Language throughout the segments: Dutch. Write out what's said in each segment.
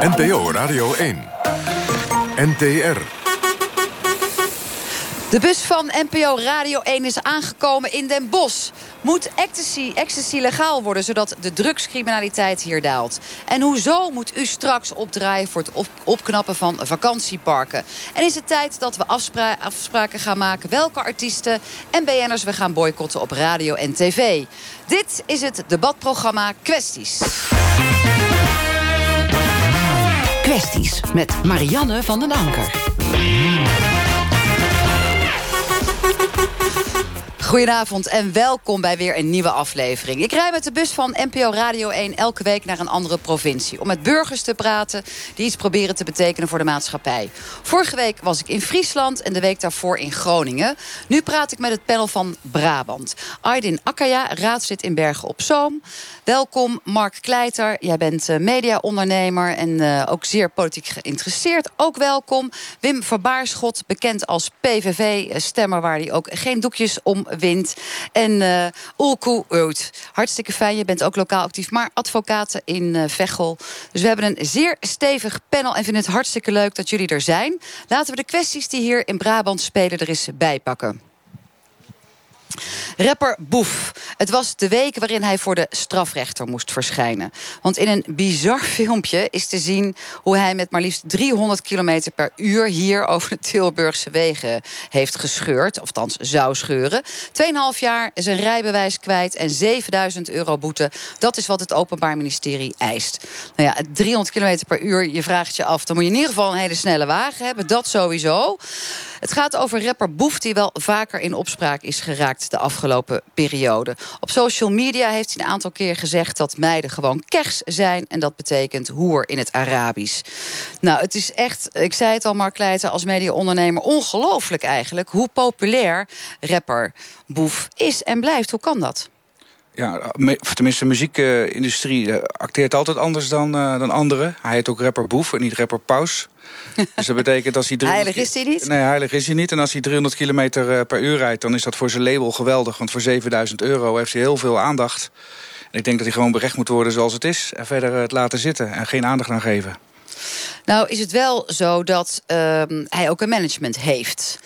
NPO Radio 1. NTR. De bus van NPO Radio 1 is aangekomen in Den Bosch. Moet ecstasy, legaal worden, zodat de drugscriminaliteit hier daalt? En hoezo moet u straks opdraaien voor het opknappen van vakantieparken? En is het tijd dat we afspraken gaan maken... welke artiesten en BN'ers we gaan boycotten op radio en tv? Dit is het debatprogramma Kwesties. Met Marianne van den Anker. Goedenavond en welkom bij weer een nieuwe aflevering. Ik rij met de bus van NPO Radio 1 elke week naar een andere provincie... om met burgers te praten die iets proberen te betekenen voor de maatschappij. Vorige week was ik in Friesland en de week daarvoor in Groningen. Nu praat ik met het panel van Brabant. Aydin Akkaya, raadslid in Bergen op Zoom. Welkom, Mark Kleiter. Jij bent uh, mediaondernemer en uh, ook zeer politiek geïnteresseerd. Ook welkom. Wim Verbaarschot, bekend als PVV-stemmer... waar hij ook geen doekjes om wint. En uh, Ulku Oud. Hartstikke fijn, je bent ook lokaal actief... maar advocaten in uh, Veghel. Dus we hebben een zeer stevig panel... en vinden het hartstikke leuk dat jullie er zijn. Laten we de kwesties die hier in Brabant spelen er eens bijpakken. Rapper Boef. Het was de week waarin hij voor de strafrechter moest verschijnen. Want in een bizar filmpje is te zien hoe hij met maar liefst 300 km per uur hier over de Tilburgse wegen heeft gescheurd. Of althans zou scheuren. 2,5 jaar zijn rijbewijs kwijt en 7000 euro boete. Dat is wat het Openbaar Ministerie eist. Nou ja, 300 km per uur, je vraagt je af. Dan moet je in ieder geval een hele snelle wagen hebben. Dat sowieso. Het gaat over rapper Boef die wel vaker in opspraak is geraakt de afgelopen periode. Op social media heeft hij een aantal keer gezegd dat meiden gewoon kers zijn. En dat betekent hoer in het Arabisch. Nou, het is echt, ik zei het al Mark Leijten als mediaondernemer, ongelooflijk eigenlijk hoe populair rapper Boef is en blijft. Hoe kan dat? Ja, tenminste, de muziekindustrie uh, acteert altijd anders dan, uh, dan anderen. Hij heet ook rapper Boef en niet rapper Paus. dus dat betekent als hij... 300... Heilig is hij niet? Nee, heilig is hij niet. En als hij 300 kilometer uh, per uur rijdt... dan is dat voor zijn label geweldig. Want voor 7000 euro heeft hij heel veel aandacht. En ik denk dat hij gewoon berecht moet worden zoals het is. En verder het laten zitten en geen aandacht aan geven. Nou is het wel zo dat ehm, hij ook een management heeft.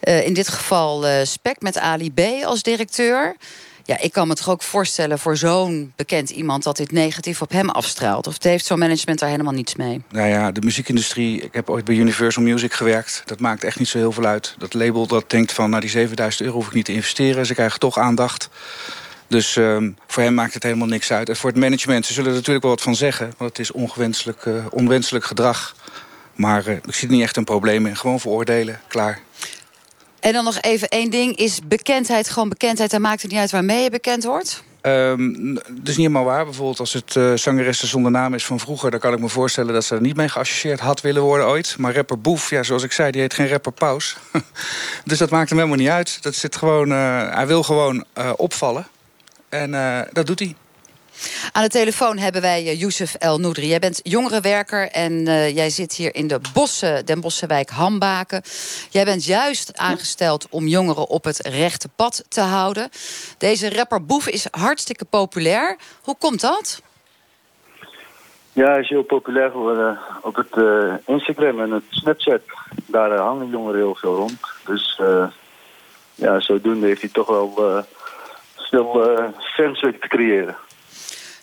in dit geval Spec met Ali B als directeur... Ja, ik kan me toch ook voorstellen voor zo'n bekend iemand... dat dit negatief op hem afstraalt. Of het heeft zo'n management daar helemaal niets mee? Nou ja, de muziekindustrie... Ik heb ooit bij Universal Music gewerkt. Dat maakt echt niet zo heel veel uit. Dat label dat denkt van... nou, die 7000 euro hoef ik niet te investeren. Ze krijgen toch aandacht. Dus um, voor hem maakt het helemaal niks uit. En voor het management, ze zullen er natuurlijk wel wat van zeggen. Want het is onwenselijk, uh, onwenselijk gedrag. Maar uh, ik zie er niet echt een probleem in. Gewoon veroordelen, klaar. En dan nog even één ding. Is bekendheid gewoon bekendheid? Dan maakt het niet uit waarmee je bekend wordt? Um, dat is niet helemaal waar. Bijvoorbeeld als het uh, zangeressen zonder naam is van vroeger... dan kan ik me voorstellen dat ze er niet mee geassocieerd had willen worden ooit. Maar rapper Boef, ja, zoals ik zei, die heet geen rapper Paus. dus dat maakt hem helemaal niet uit. Dat zit gewoon, uh, hij wil gewoon uh, opvallen. En dat doet hij. Aan de telefoon hebben wij uh, Youssef El Noudri. Jij bent jongerenwerker en uh, jij zit hier in de bossen, Den Bossenwijk Hambaken. Jij bent juist aangesteld om jongeren op het rechte pad te houden. Deze rapper Boef is hartstikke populair. Hoe komt dat? Ja, hij is heel populair geworden op het Instagram en het Snapchat. Daar hangen jongeren heel veel rond. Dus ja, zodoende heeft hij toch wel veel fans te creëren.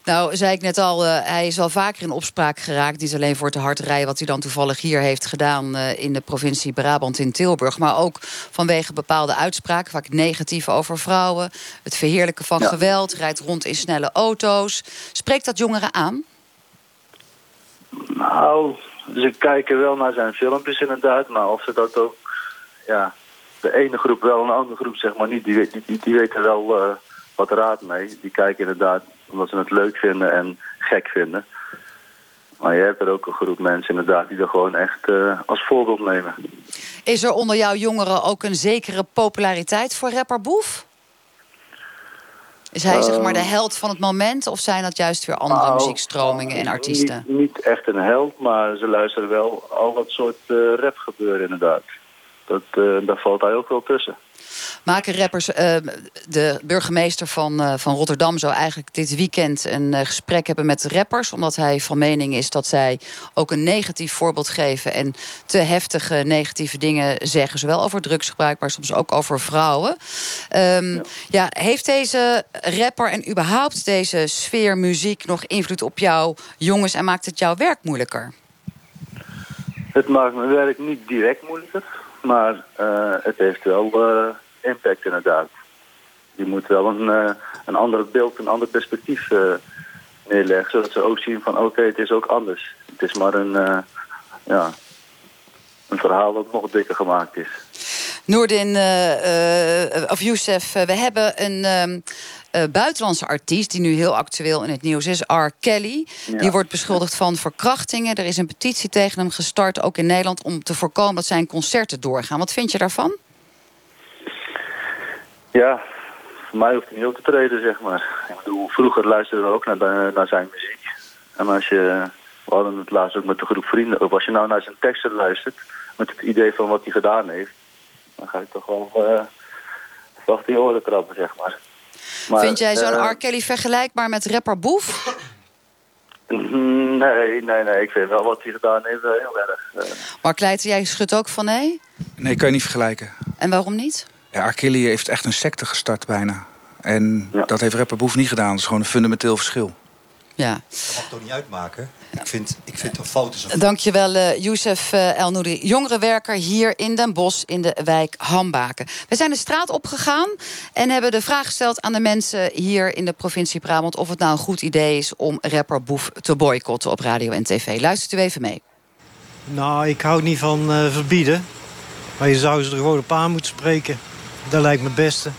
Nou, zei ik net al, uh, hij is wel vaker in opspraak geraakt. Niet alleen voor het hard rijden, wat hij dan toevallig hier heeft gedaan... Uh, in de provincie Brabant in Tilburg. Maar ook vanwege bepaalde uitspraken, vaak negatief over vrouwen. Het verheerlijken van ja. geweld, rijdt rond in snelle auto's. Spreekt dat jongeren aan? Nou, ze kijken wel naar zijn filmpjes inderdaad. Maar of ze dat ook... Ja, de ene groep wel en de andere groep zeg maar niet. Die, die, die, die weten wel uh, wat raad mee. Die kijken inderdaad omdat ze het leuk vinden en gek vinden. Maar je hebt er ook een groep mensen inderdaad die er gewoon echt uh, als voorbeeld nemen. Is er onder jouw jongeren ook een zekere populariteit voor rapper Boef? Is hij uh, zeg maar de held van het moment? Of zijn dat juist weer andere uh, muziekstromingen en artiesten? Niet, niet, echt een held, maar ze luisteren wel al dat soort uh, rap gebeuren inderdaad. Dat, daar valt hij ook wel tussen. Maken rappers, uh, de burgemeester van, uh, van Rotterdam zou eigenlijk dit weekend een uh, gesprek hebben met rappers. Omdat hij van mening is dat zij ook een negatief voorbeeld geven. En te heftige negatieve dingen zeggen. Zowel over drugsgebruik, maar soms ook over vrouwen. Um, ja. ja, heeft deze rapper en überhaupt deze sfeer muziek nog invloed op jouw jongens en maakt het jouw werk moeilijker? Het maakt mijn werk niet direct moeilijker, maar uh, het heeft wel uh, impact inderdaad. Je moet wel een, uh, een ander beeld, een ander perspectief neerleggen, zodat ze ook zien van oké, okay, het is ook anders. Het is maar een, ja, een verhaal dat nog dikker gemaakt is. Noordin, of Youssef, we hebben een uh, buitenlandse artiest... die nu heel actueel in het nieuws is, R. Kelly. Ja. Die wordt beschuldigd van verkrachtingen. Er is een petitie tegen hem gestart, ook in Nederland... om te voorkomen dat zijn concerten doorgaan. Wat vind je daarvan? Ja, voor mij hoeft hij niet op te treden, zeg maar. Ik bedoel, vroeger luisterden we ook naar, naar zijn muziek. En als je... We hadden het laatst ook met de groep vrienden. Of als je nou naar zijn teksten luistert... met het idee van wat hij gedaan heeft... dan ga je toch wel... Uh, wacht die oren krabben, zeg maar. Maar, Vind jij zo'n uh, R. Kelly vergelijkbaar met rapper Boef? Nee, nee, nee. Ik vind wel wat hij gedaan heeft heel erg. Maar Kleiter, jij schudt ook van nee? Nee, kan je niet vergelijken. En waarom niet? Ja. Kelly heeft echt een secte gestart bijna. En ja. dat heeft rapper Boef niet gedaan. Dat is gewoon een fundamenteel verschil. Ja. Dat mag toch niet uitmaken? Ik vind, ik vind het fout is een Dankjewel, uh, Youssef uh, El Nouri, jongerenwerker hier in Den Bosch in de wijk Hambaken. We zijn de straat opgegaan en hebben de vraag gesteld aan de mensen hier in de provincie Brabant of het nou een goed idee is om rapper Boef te boycotten op radio en tv. Luistert u even mee. Nou, ik hou niet van uh, verbieden. Maar je zou ze er gewoon op aan moeten spreken. Dat lijkt me het beste.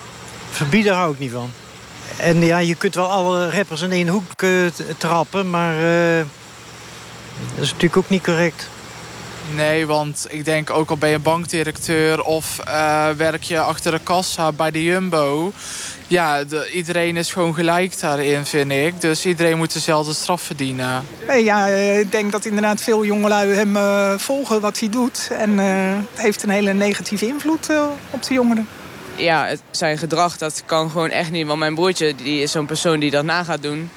Verbieden hou ik niet van. En ja, je kunt wel alle rappers in één hoek uh, trappen, maar uh, dat is natuurlijk ook niet correct. Nee, want ik denk ook al ben je bankdirecteur of uh, werk je achter de kassa bij de Jumbo. Ja, de, iedereen is gewoon gelijk daarin, vind ik. Dus iedereen moet dezelfde straf verdienen. Ja, ik denk dat inderdaad veel jongelui hem uh, volgen wat hij doet. En uh, het heeft een hele negatieve invloed op de jongeren ja, het, zijn gedrag, dat kan gewoon echt niet. Want mijn broertje die is zo'n persoon die dat na gaat doen.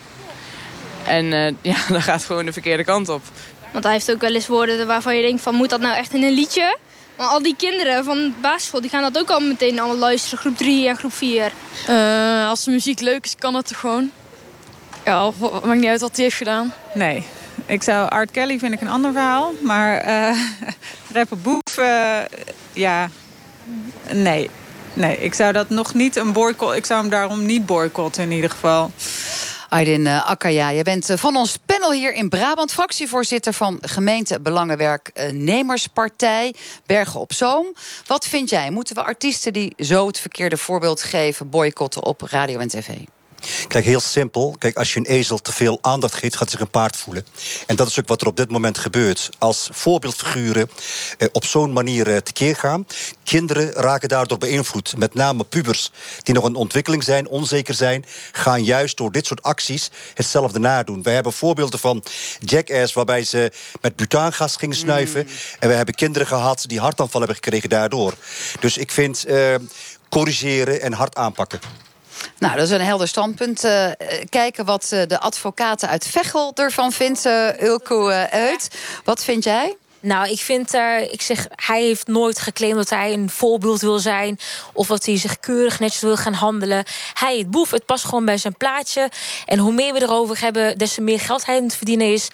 En uh, ja, dat gaat gewoon de verkeerde kant op. Want hij heeft ook wel eens woorden waarvan je denkt van... moet dat nou echt in een liedje? Maar al die kinderen van de basisschool die gaan dat ook al meteen allemaal luisteren. Groep 3 en groep 4. Uh, als de muziek leuk is, kan het toch gewoon? Ja, maakt niet uit wat hij heeft gedaan. Nee. Ik zou Art Kelly vind ik een ander verhaal. Maar uh, rapper Boef, uh, ja, nee. Nee, ik zou dat nog niet een boycott. Ik zou hem daarom niet boycotten in ieder geval. Aydin uh, Akkaya, je bent uh, van ons panel hier in Brabant... fractievoorzitter van gemeente Belangenwerknemerspartij Bergen op Zoom. Wat vind jij? Moeten we artiesten die zo het verkeerde voorbeeld geven... boycotten op radio en tv? Kijk, heel simpel. Kijk, als je een ezel te veel aandacht geeft, gaat zich een paard voelen. En dat is ook wat er op dit moment gebeurt. Als voorbeeldfiguren eh, op zo'n manier eh, tekeer gaan. Kinderen raken daardoor beïnvloed. Met name pubers die nog in ontwikkeling zijn, onzeker zijn... gaan juist door dit soort acties hetzelfde nadoen. We hebben voorbeelden van Jackass... waarbij ze met butaangas gingen snuiven. Mm. En we hebben kinderen gehad die hartaanval hebben gekregen daardoor. Dus ik vind uh, corrigeren en hard aanpakken. Nou, dat is een helder standpunt. Uh, kijken wat uh, de advocaten uit Veghel ervan vindt, uh, Ulko uit. Wat vind jij? Nou, ik vind daar, ik zeg, hij heeft nooit geclaimd dat hij een voorbeeld wil zijn. Of dat hij zich keurig netjes wil gaan handelen. Hij, het boef, het past gewoon bij zijn plaatje. En hoe meer we erover hebben, des te meer geld hij aan het verdienen is.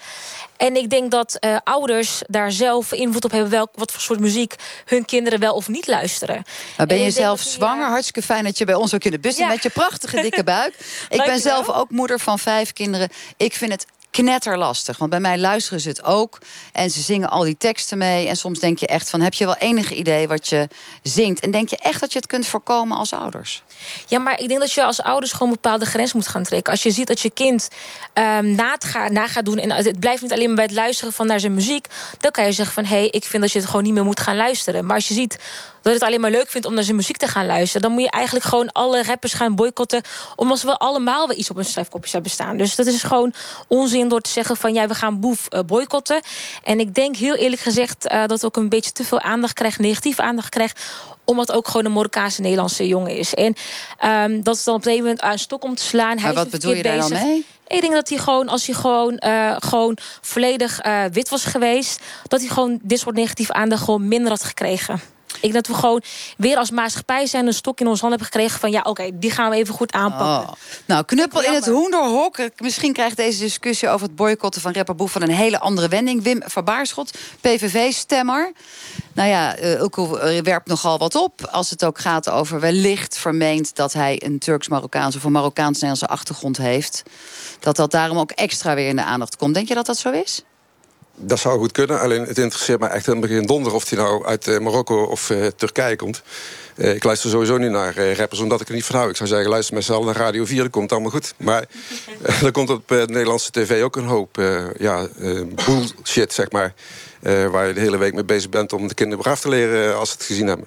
En ik denk dat uh, ouders daar zelf invloed op hebben... Welk, wat voor soort muziek hun kinderen wel of niet luisteren. Maar ben je zelf zwanger? Hartstikke fijn dat je bij ons ook in de bus zit... met je prachtige dikke buik. ik ben zelf ook moeder van vijf kinderen. Ik vind het knetterlastig. Want bij mij luisteren ze het ook. En ze zingen al die teksten mee. En soms denk je echt van, heb je wel enig idee wat je zingt? En denk je echt dat je het kunt voorkomen als ouders? Ja, maar ik denk dat je als ouders gewoon een bepaalde grens moet gaan trekken. Als je ziet dat je kind um, na, gaat, na gaat doen... en het blijft niet alleen maar bij het luisteren van naar zijn muziek... dan kan je zeggen van, hé, hey, ik vind dat je het gewoon niet meer moet gaan luisteren. Maar als je ziet dat het alleen maar leuk vindt om naar zijn muziek te gaan luisteren... dan moet je eigenlijk gewoon alle rappers gaan boycotten... omdat we allemaal weer iets op een schrijfkopje hebben staan. Dus dat is gewoon onzin door te zeggen van... ja, we gaan Boef uh, boycotten. En ik denk heel eerlijk gezegd uh, dat ook een beetje te veel aandacht krijgt... negatieve aandacht krijgt Omdat ook gewoon een Marokkaanse Nederlandse jongen is. En ehm, dat is dan op een gegeven moment aan een stok om te slaan. Maar wat bedoel je daar dan mee? Ik denk dat hij gewoon, als hij gewoon, uh, gewoon volledig uh, wit was geweest... dat hij gewoon dit soort negatieve aandacht gewoon minder had gekregen. Ik denk dat we gewoon weer als maatschappij zijn... een stok in ons hand hebben gekregen van... ja, oké, okay, die gaan we even goed aanpakken. Oh. Nou, knuppel in het hoenderhok. Misschien krijgt deze discussie over het boycotten van rapper Boef... van een hele andere wending. Wim van Baarschot, PVV-stemmer. Nou ja, uh, Ulko werpt nogal wat op. Als het ook gaat over wellicht vermeend... dat hij een Turks-Marokkaanse of een Marokkaans-Nederlandse achtergrond heeft. Dat dat daarom ook extra weer in de aandacht komt. Denk je dat dat zo is? Dat zou goed kunnen, alleen het interesseert me echt helemaal geen donder... of hij nou uit uh, Marokko of uh, Turkije komt. Uh, ik luister sowieso niet naar rappers, omdat ik er niet van hou. Ik zou zeggen, luister met z'n allen naar Radio 4, dat komt allemaal goed. Maar er komt op de Nederlandse tv ook een hoop ja, bullshit, zeg maar... waar je de hele week mee bezig bent om de kinderen braaf te leren als ze het gezien hebben.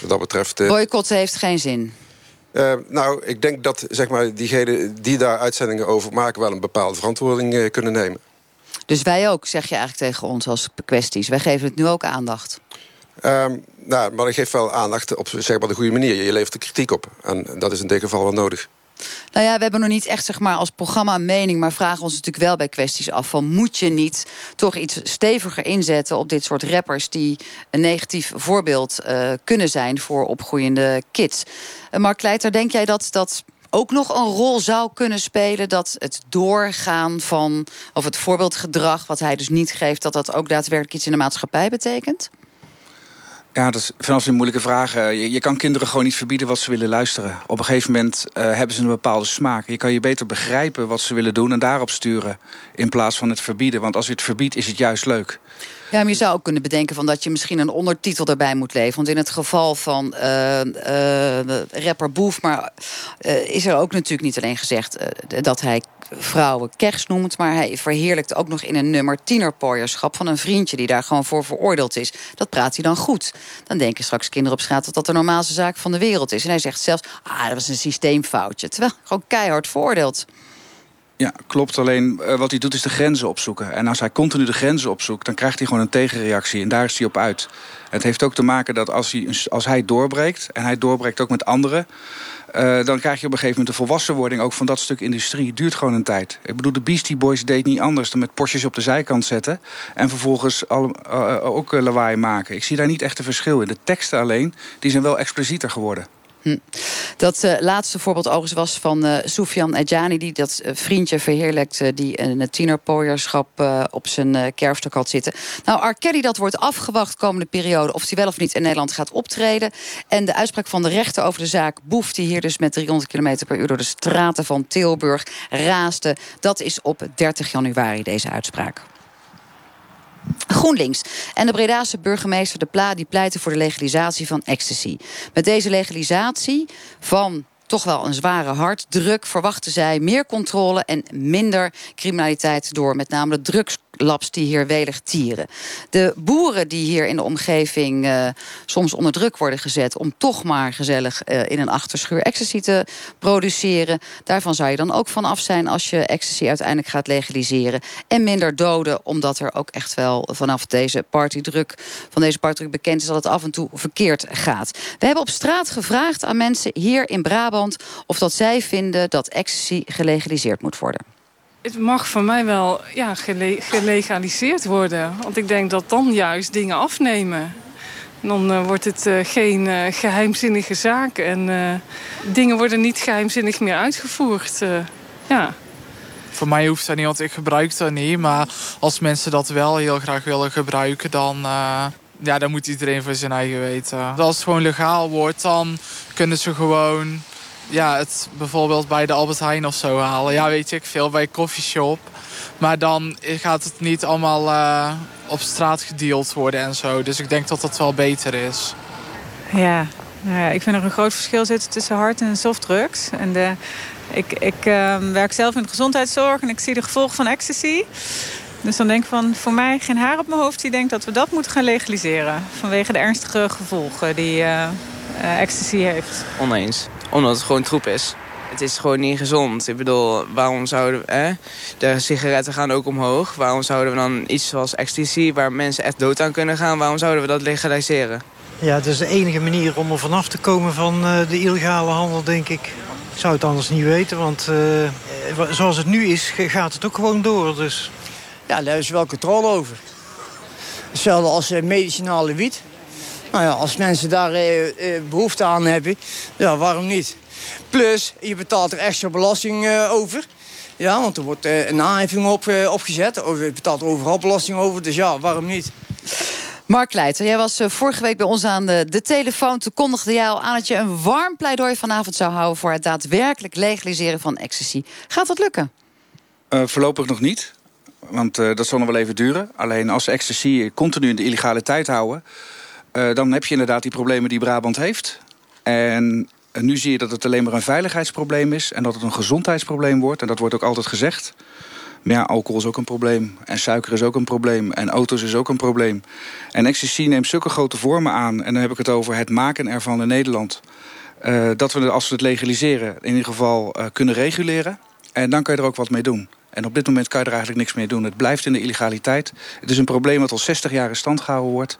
Wat dat betreft... Boycotten heeft geen zin. Uh, nou, ik denk dat zeg maar, diegenen die daar uitzendingen over maken... wel een bepaalde verantwoording uh, kunnen nemen. Dus wij ook, zeg je eigenlijk tegen ons als kwesties. Wij geven het nu ook aandacht. Um, nou, maar ik geef wel aandacht op zeg maar, de goede manier. Je levert er kritiek op. En dat is in dit geval wel nodig. Nou ja, we hebben nog niet echt zeg maar, als programma een mening... maar vragen ons natuurlijk wel bij kwesties af van... moet je niet toch iets steviger inzetten op dit soort rappers... die een negatief voorbeeld uh, kunnen zijn voor opgroeiende kids. Uh, Mark Leiter, denk jij dat dat ook nog een rol zou kunnen spelen... dat het doorgaan van, of het voorbeeldgedrag wat hij dus niet geeft... dat dat ook daadwerkelijk iets in de maatschappij betekent? Ja, dat is vanaf een moeilijke vraag. Je, je, kan kinderen gewoon niet verbieden wat ze willen luisteren. Op een gegeven moment uh, hebben ze een bepaalde smaak. Je kan je beter begrijpen wat ze willen doen en daarop sturen... in plaats van het verbieden. Want als je het verbiedt, is het juist leuk. Ja, maar je zou ook kunnen bedenken van dat je misschien een ondertitel daarbij moet leveren. Want in het geval van uh, uh, rapper Boef... maar uh, is er ook natuurlijk niet alleen gezegd dat hij vrouwen kers noemt... maar hij verheerlijkt ook nog in een nummer tienerpooierschap... van een vriendje die daar gewoon voor veroordeeld is. Dat praat hij dan goed. Dan denken straks kinderen op straat dat dat de normaalste zaak van de wereld is. En hij zegt zelfs, ah, dat was een systeemfoutje. Terwijl gewoon keihard veroordeeld. Ja, klopt. Alleen uh, wat hij doet is de grenzen opzoeken. En als hij continu de grenzen opzoekt, dan krijgt hij gewoon een tegenreactie. En daar is hij op uit. Het heeft ook te maken dat als hij, als hij doorbreekt... en hij doorbreekt ook met anderen... Uh, dan krijg je op een gegeven moment de volwassenwording ook van dat stuk industrie. Het duurt gewoon een tijd. Ik bedoel, de Beastie Boys deed niet anders dan met Porsches op de zijkant zetten. En vervolgens uh, ook lawaai maken. Ik zie daar niet echt een verschil in. De teksten alleen, die zijn wel explicieter geworden. Hm. Dat uh, laatste voorbeeld overigens was van uh, Soufian Edjani... die dat uh, vriendje verheerlijkt die een tienerpooierschap op zijn kerfstok had zitten. Nou, R. Dat wordt afgewacht komende periode... of hij wel of niet in Nederland gaat optreden. En de uitspraak van de rechter over de zaak Boef... die hier dus met 300 km per uur door de straten van Tilburg raasde... dat is op 30 januari deze uitspraak. GroenLinks en de Bredaanse burgemeester De Pla... die pleiten voor de legalisatie van ecstasy. Met deze legalisatie van toch wel een zware harddruk... verwachten zij meer controle en minder criminaliteit... door met name de drugs labs die hier welig tieren. De boeren die hier in de omgeving uh, soms onder druk worden gezet... om toch maar gezellig uh, in een achterschuur ecstasy te produceren... daarvan zou je dan ook van af zijn als je ecstasy uiteindelijk gaat legaliseren. En minder doden, omdat er ook echt wel vanaf deze partydruk... van deze partydruk bekend is dat het af en toe verkeerd gaat. We hebben op straat gevraagd aan mensen hier in Brabant... of dat zij vinden dat ecstasy gelegaliseerd moet worden. Het mag voor mij wel ja, gele gelegaliseerd worden. Want ik denk dat dan juist dingen afnemen. Dan uh, wordt het uh, geen uh, geheimzinnige zaak. En dingen worden niet geheimzinnig meer uitgevoerd. ja. Voor mij hoeft dat niet, want ik gebruik dat niet. Maar als mensen dat wel heel graag willen gebruiken, dan, ja, dan moet iedereen voor zijn eigen weten. Als het gewoon legaal wordt, dan kunnen ze gewoon ja, het bijvoorbeeld bij de Albert Heijn of zo halen. Ja, weet ik veel, bij een koffieshop. Maar dan gaat het niet allemaal uh, op straat gedeeld worden en zo. Dus ik denk dat dat wel beter is. Ja, nou ja ik vind er een groot verschil zitten tussen hard- en softdrugs. En de, ik ik uh, werk zelf in de gezondheidszorg en ik zie de gevolgen van ecstasy. Dus dan denk ik van, voor mij geen haar op mijn hoofd die denkt dat we dat moeten gaan legaliseren. Vanwege de ernstige gevolgen die uh, ecstasy heeft. Oneens omdat het gewoon troep is. Het is gewoon niet gezond. Ik bedoel, waarom zouden we... Hè? De sigaretten gaan ook omhoog. Waarom zouden we dan iets zoals ecstasy... waar mensen echt dood aan kunnen gaan... waarom zouden we dat legaliseren? Ja, dat is de enige manier om er vanaf te komen van eh, de illegale handel, denk ik. Ik zou het anders niet weten, want eh, eh, zoals het nu is, gaat het ook gewoon door. Dus. Ja, daar is wel controle over. Hetzelfde als uh, medicinale wiet. Nou ja, als mensen daar uh, behoefte aan hebben, ja, waarom niet? Plus, je betaalt er extra belasting over. Ja, want er wordt een aanheffing op, opgezet. Of je betaalt overal belasting over, dus ja, waarom niet? Mark Leijter, jij was vorige week bij ons aan de, de telefoon. Toen kondigde jij al aan dat je een warm pleidooi vanavond zou houden... voor het daadwerkelijk legaliseren van ecstasy. Gaat dat lukken? voorlopig nog niet. Want uh, dat zal nog wel even duren. Alleen als ecstasy continu in de illegaliteit houden... Uh, dan heb je inderdaad die problemen die Brabant heeft. En nu zie je dat het alleen maar een veiligheidsprobleem is... en dat het een gezondheidsprobleem wordt. En dat wordt ook altijd gezegd. Maar ja, alcohol is ook een probleem. En suiker is ook een probleem. En auto's is ook een probleem. En ecstasy neemt zulke grote vormen aan. En dan heb ik het over het maken ervan in Nederland. dat we, als we het legaliseren, in ieder geval kunnen reguleren. En dan kan je er ook wat mee doen. En op dit moment kan je er eigenlijk niks meer doen. Het blijft in de illegaliteit. Het is een probleem dat al 60 jaar in stand gehouden wordt.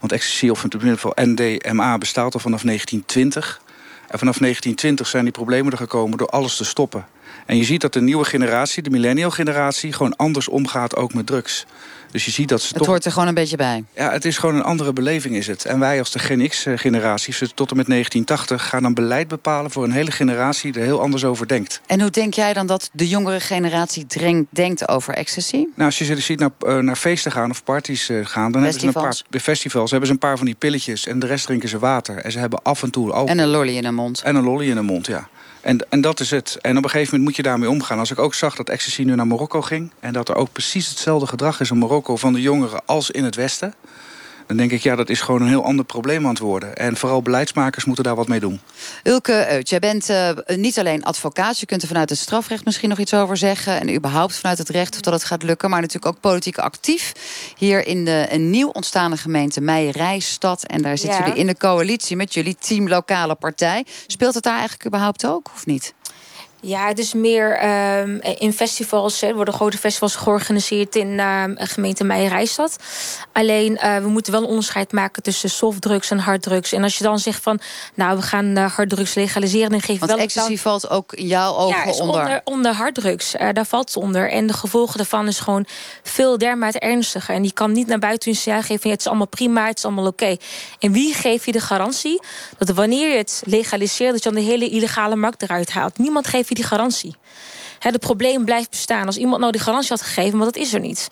Want ecstasy, of in ieder geval NDMA, bestaat al vanaf 1920. En vanaf 1920 zijn die problemen er gekomen door alles te stoppen. En je ziet dat de nieuwe generatie, de millennial generatie... gewoon anders omgaat ook met drugs. Dus je ziet dat ze het hoort er gewoon een beetje bij. Ja, het is gewoon een andere beleving is het. En wij als de Gen X-generatie, tot en met 1980... gaan dan beleid bepalen voor een hele generatie die er heel anders over denkt. En hoe denk jij dan dat de jongere generatie denkt over ecstasy? Nou, als je ziet naar, uh, naar feesten gaan of parties uh, gaan... dan hebben ze een paar de festivals hebben ze een paar van die pilletjes... en de rest drinken ze water. En ze hebben af en toe alcohol. En een lolly in de mond. En een lolly in de mond, ja. En, en dat is het. En op een gegeven moment moet je daarmee omgaan. Als ik ook zag dat ecstasy nu naar Marokko ging... en dat er ook precies hetzelfde gedrag is in Marokko van de jongeren als in het Westen... dan denk ik, ja, dat is gewoon een heel ander probleem aan het worden. En vooral beleidsmakers moeten daar wat mee doen. Ulke Eut, jij bent uh, niet alleen advocaat... je kunt er vanuit het strafrecht misschien nog iets over zeggen... en überhaupt vanuit het recht of dat het gaat lukken... maar natuurlijk ook politiek actief. Hier in de een nieuw ontstaande gemeente Meijerijstad... en daar zitten ja. jullie in de coalitie met jullie team Lokale Partij. Speelt het daar eigenlijk überhaupt ook, of niet? Ja, het is meer um, in festivals. Er worden grote festivals georganiseerd in uh, gemeente Meijerijstad. Alleen, uh, we moeten wel een onderscheid maken tussen softdrugs en harddrugs. En als je dan zegt van, nou, we gaan uh, harddrugs legaliseren... dan geef je Want wel... ecstasy dan... valt ook jouw ogen ja, onder. onder. onder harddrugs, daar valt het onder. En de gevolgen daarvan is gewoon veel dermate ernstiger. En die kan niet naar buiten hun signaal geven... het is allemaal prima, het is allemaal oké. Okay. En wie geeft je de garantie dat wanneer je het legaliseert... dat je dan de hele illegale markt eruit haalt? Niemand geeft je die garantie. Het probleem blijft bestaan. Als iemand nou die garantie had gegeven, maar dat is er niet.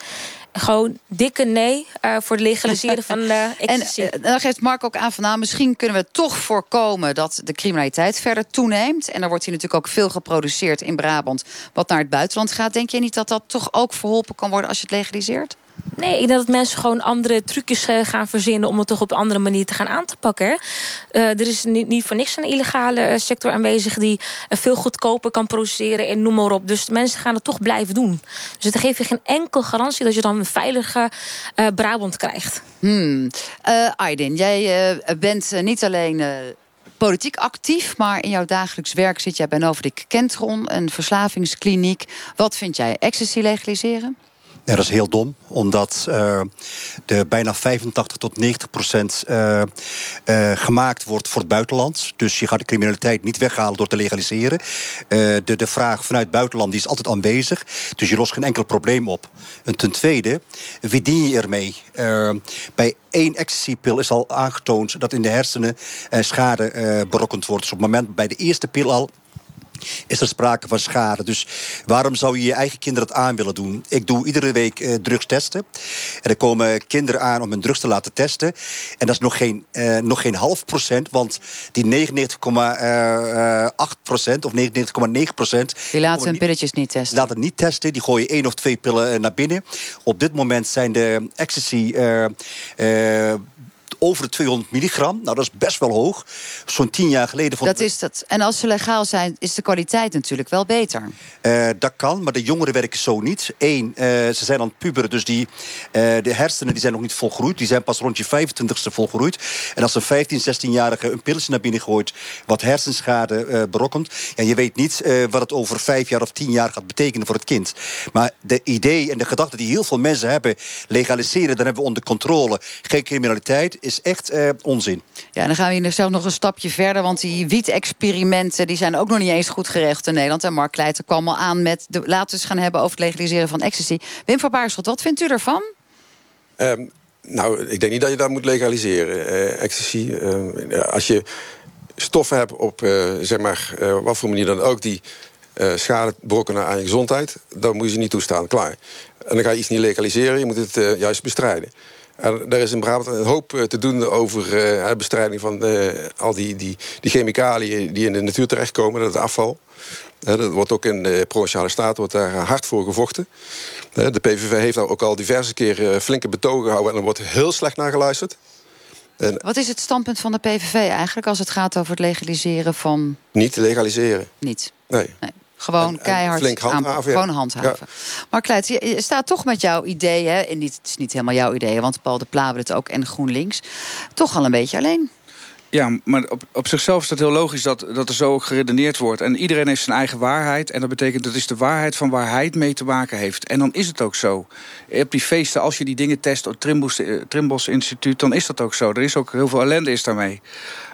Gewoon dikke nee uh, voor het legaliseren van uh, ecstasy. En uh, dan geeft Mark ook aan van nou, misschien kunnen we toch voorkomen dat de criminaliteit verder toeneemt. En er wordt hier natuurlijk ook veel geproduceerd in Brabant wat naar het buitenland gaat. Denk je niet dat dat toch ook verholpen kan worden als je het legaliseert? Nee, ik denk dat mensen gewoon andere trucjes gaan verzinnen... om het toch op een andere manier te gaan aan te pakken. Uh, er is niet, niet voor niks een illegale sector aanwezig... die veel goedkoper kan produceren en noem maar op. Dus mensen gaan het toch blijven doen. Dus het geeft je geen enkel garantie... dat je dan een veilige Brabant krijgt. Hmm. Aydin, jij bent niet alleen politiek actief, maar in jouw dagelijks werk zit jij bij Novodik Kentron, een verslavingskliniek. Wat vind jij? Ecstasy legaliseren? Dat is heel dom, omdat uh, de bijna 85 tot 90 procent uh, uh, gemaakt wordt voor het buitenland. Dus je gaat de criminaliteit niet weghalen door te legaliseren. de, de vraag vanuit het buitenland die is altijd aanwezig. Dus je lost geen enkel probleem op. En ten tweede, wie dien je ermee? bij één ecstasypil is al aangetoond dat in de hersenen schade berokkend wordt. Dus op het moment bij de eerste pil al is er sprake van schade. Dus waarom zou je je eigen kinderen het aan willen doen? Ik doe iedere week uh, drugs testen. En er komen kinderen aan om hun drugs te laten testen. En dat is nog geen, uh, nog geen half procent, want die 99,8 procent of 99,9 procent... Die laten hun pilletjes niet testen. Laten niet testen, die gooien één of twee pillen naar binnen. Op dit moment zijn de ecstasy... Uh, over de 200 milligram. Nou, dat is best wel hoog. Zo'n tien jaar geleden... Dat is dat. En als ze legaal zijn, is de kwaliteit natuurlijk wel beter. Uh, dat kan, maar de jongeren werken zo niet. Eén, uh, ze zijn aan het puberen, dus die, uh, de hersenen die zijn nog niet volgroeid. Die zijn pas rond je 25ste volgroeid. En als een 15, 16-jarige een pilletje naar binnen gooit... wat hersenschade berokkent... Ja, je weet niet wat het over vijf jaar of tien jaar gaat betekenen voor het kind. Maar de idee en de gedachte die heel veel mensen hebben... legaliseren, dan hebben we onder controle. Geen criminaliteit, is is echt eh, onzin. Ja, en dan gaan we hier zelf nog een stapje verder. Want die wiet-experimenten die zijn ook nog niet eens goed geregeld in Nederland. En Mark Leijten kwam al aan met... De, laten we eens gaan hebben over het legaliseren van ecstasy. Wim van Baarschot, wat vindt u ervan? Ehm, nou, ik denk niet dat je dat moet legaliseren. Eh, ecstasy. eh, als je stoffen hebt op, eh, zeg maar, eh, wat voor manier dan ook... die eh, schade berokkenen aan je gezondheid... dan moet je ze niet toestaan, klaar. En dan ga je iets niet legaliseren, je moet het eh, juist bestrijden. Er is in Brabant een hoop eh, te doen over de bestrijding van eh, al die, die, die chemicaliën... die in de natuur terechtkomen, dat afval. Hè, dat wordt ook in de Provinciale Staten wordt daar hard voor gevochten. De PVV heeft nou ook al diverse keren flinke betogen gehouden... en er wordt heel slecht naar geluisterd. En Wat is het standpunt van de PVV eigenlijk... als het gaat over het legaliseren van niet legaliseren. niet? Nee. Gewoon keihard flink handhaven, aanpakken. ja. Gewoon handhaven. Maar Kleits, je, je staat toch met jouw ideeën... en niet, het is niet helemaal jouw ideeën... want Paul de Pla wil het ook en GroenLinks... toch al een beetje alleen. Ja, maar op, op zichzelf is dat heel logisch dat, dat er zo ook geredeneerd wordt. En iedereen heeft zijn eigen waarheid. En dat betekent dat is de waarheid van waar hij het mee te maken heeft. En dan is het ook zo. Op die feesten, als je die dingen test, op het Trimbos, eh, Trimbos Instituut, dan is dat ook zo. Er is ook heel veel ellende is daarmee.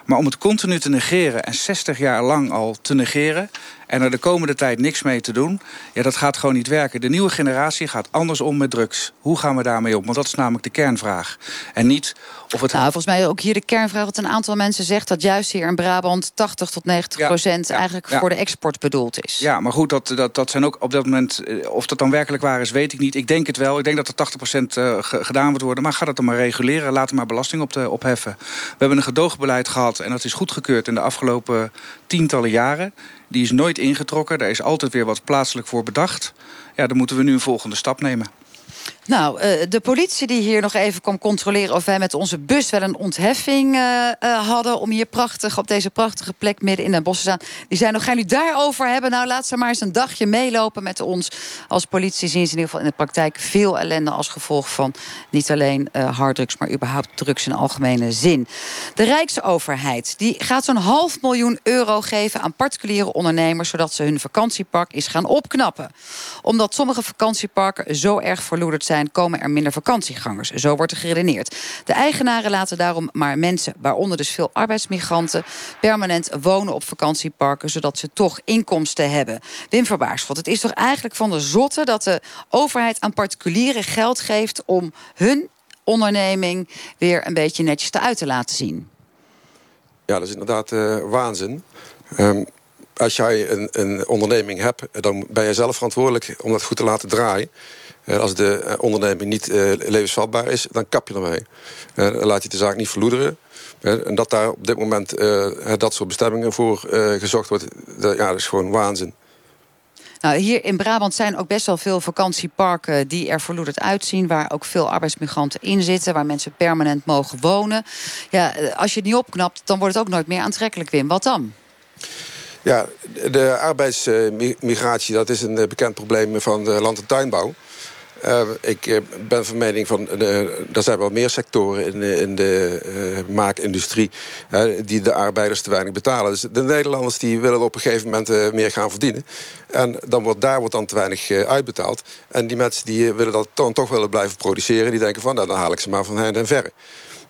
Maar om het continu te negeren en 60 jaar lang al te negeren... en er de komende tijd niks mee te doen... ja, dat gaat gewoon niet werken. De nieuwe generatie gaat anders om met drugs. Hoe gaan we daarmee om? Want dat is namelijk de kernvraag. En niet of het... Nou, volgens mij ook hier de kernvraag... dat een aantal mensen zegt dat juist hier in Brabant... 80 tot 90 procent eigenlijk ja. voor de export bedoeld is. Ja, maar goed, dat, dat, dat zijn ook op dat moment... eh, of dat dan werkelijk waar is, weet ik niet. Ik denk het wel. Ik denk dat er 80% eh, ge- gedaan wordt worden. Maar ga dat dan maar reguleren. Laat er maar belasting op de, opheffen. We hebben een gedoogbeleid gehad... en dat is goedgekeurd in de afgelopen tientallen jaren. Die is nooit ingetrokken. Daar is altijd weer wat plaatselijk voor bedacht. Ja, dan moeten we nu een volgende stap nemen. Nou, eh, de politie die hier nog even kwam controleren... of wij met onze bus wel een ontheffing eh, eh, hadden... om hier prachtig op deze prachtige plek midden in Den Bosch te staan. Die zijn nog, gaan jullie daarover hebben? Nou, laat ze maar eens een dagje meelopen met ons. Als politie zien ze in ieder geval in de praktijk veel ellende... als gevolg van niet alleen harddrugs... maar überhaupt drugs in algemene zin. De Rijksoverheid die gaat zo'n half miljoen euro geven... aan particuliere ondernemers... zodat ze hun vakantiepark eens gaan opknappen. Omdat sommige vakantieparken zo erg verloederd zijn... komen er minder vakantiegangers. Zo wordt er geredeneerd. De eigenaren laten daarom maar mensen, waaronder dus veel arbeidsmigranten... permanent wonen op vakantieparken... zodat ze toch inkomsten hebben. Wim Verbaarsveld, het is toch eigenlijk van de zotte... dat de overheid aan particulieren geld geeft... om hun onderneming weer een beetje netjes te uit te laten zien. Ja, dat is inderdaad eh, waanzin. Ehm, als jij een, een onderneming hebt, dan ben je zelf verantwoordelijk om dat goed te laten draaien. Eh, als de eh, onderneming niet eh, levensvatbaar is, dan kap je ermee. Dan laat je de zaak niet verloederen. En dat daar op dit moment dat soort bestemmingen voor gezocht wordt, ja, dat is gewoon waanzin. Nou, hier in Brabant zijn ook best wel veel vakantieparken die er verloederd uitzien. Waar ook veel arbeidsmigranten in zitten. Waar mensen permanent mogen wonen. Ja, als je het niet opknapt, dan wordt het ook nooit meer aantrekkelijk, Wim. Wat dan? Ja, de arbeidsmigratie, dat is een eh, bekend probleem van de land- en tuinbouw. Eh, ik eh, ben van mening van, de, er zijn wel meer sectoren in, de- in de maakindustrie die de arbeiders te weinig betalen. Dus de Nederlanders die willen op een gegeven moment meer gaan verdienen. En dan wordt, daar wordt dan te weinig uitbetaald. En die mensen die willen dat dan toch willen blijven produceren, die denken van nou, dan haal ik ze maar van hen en verre.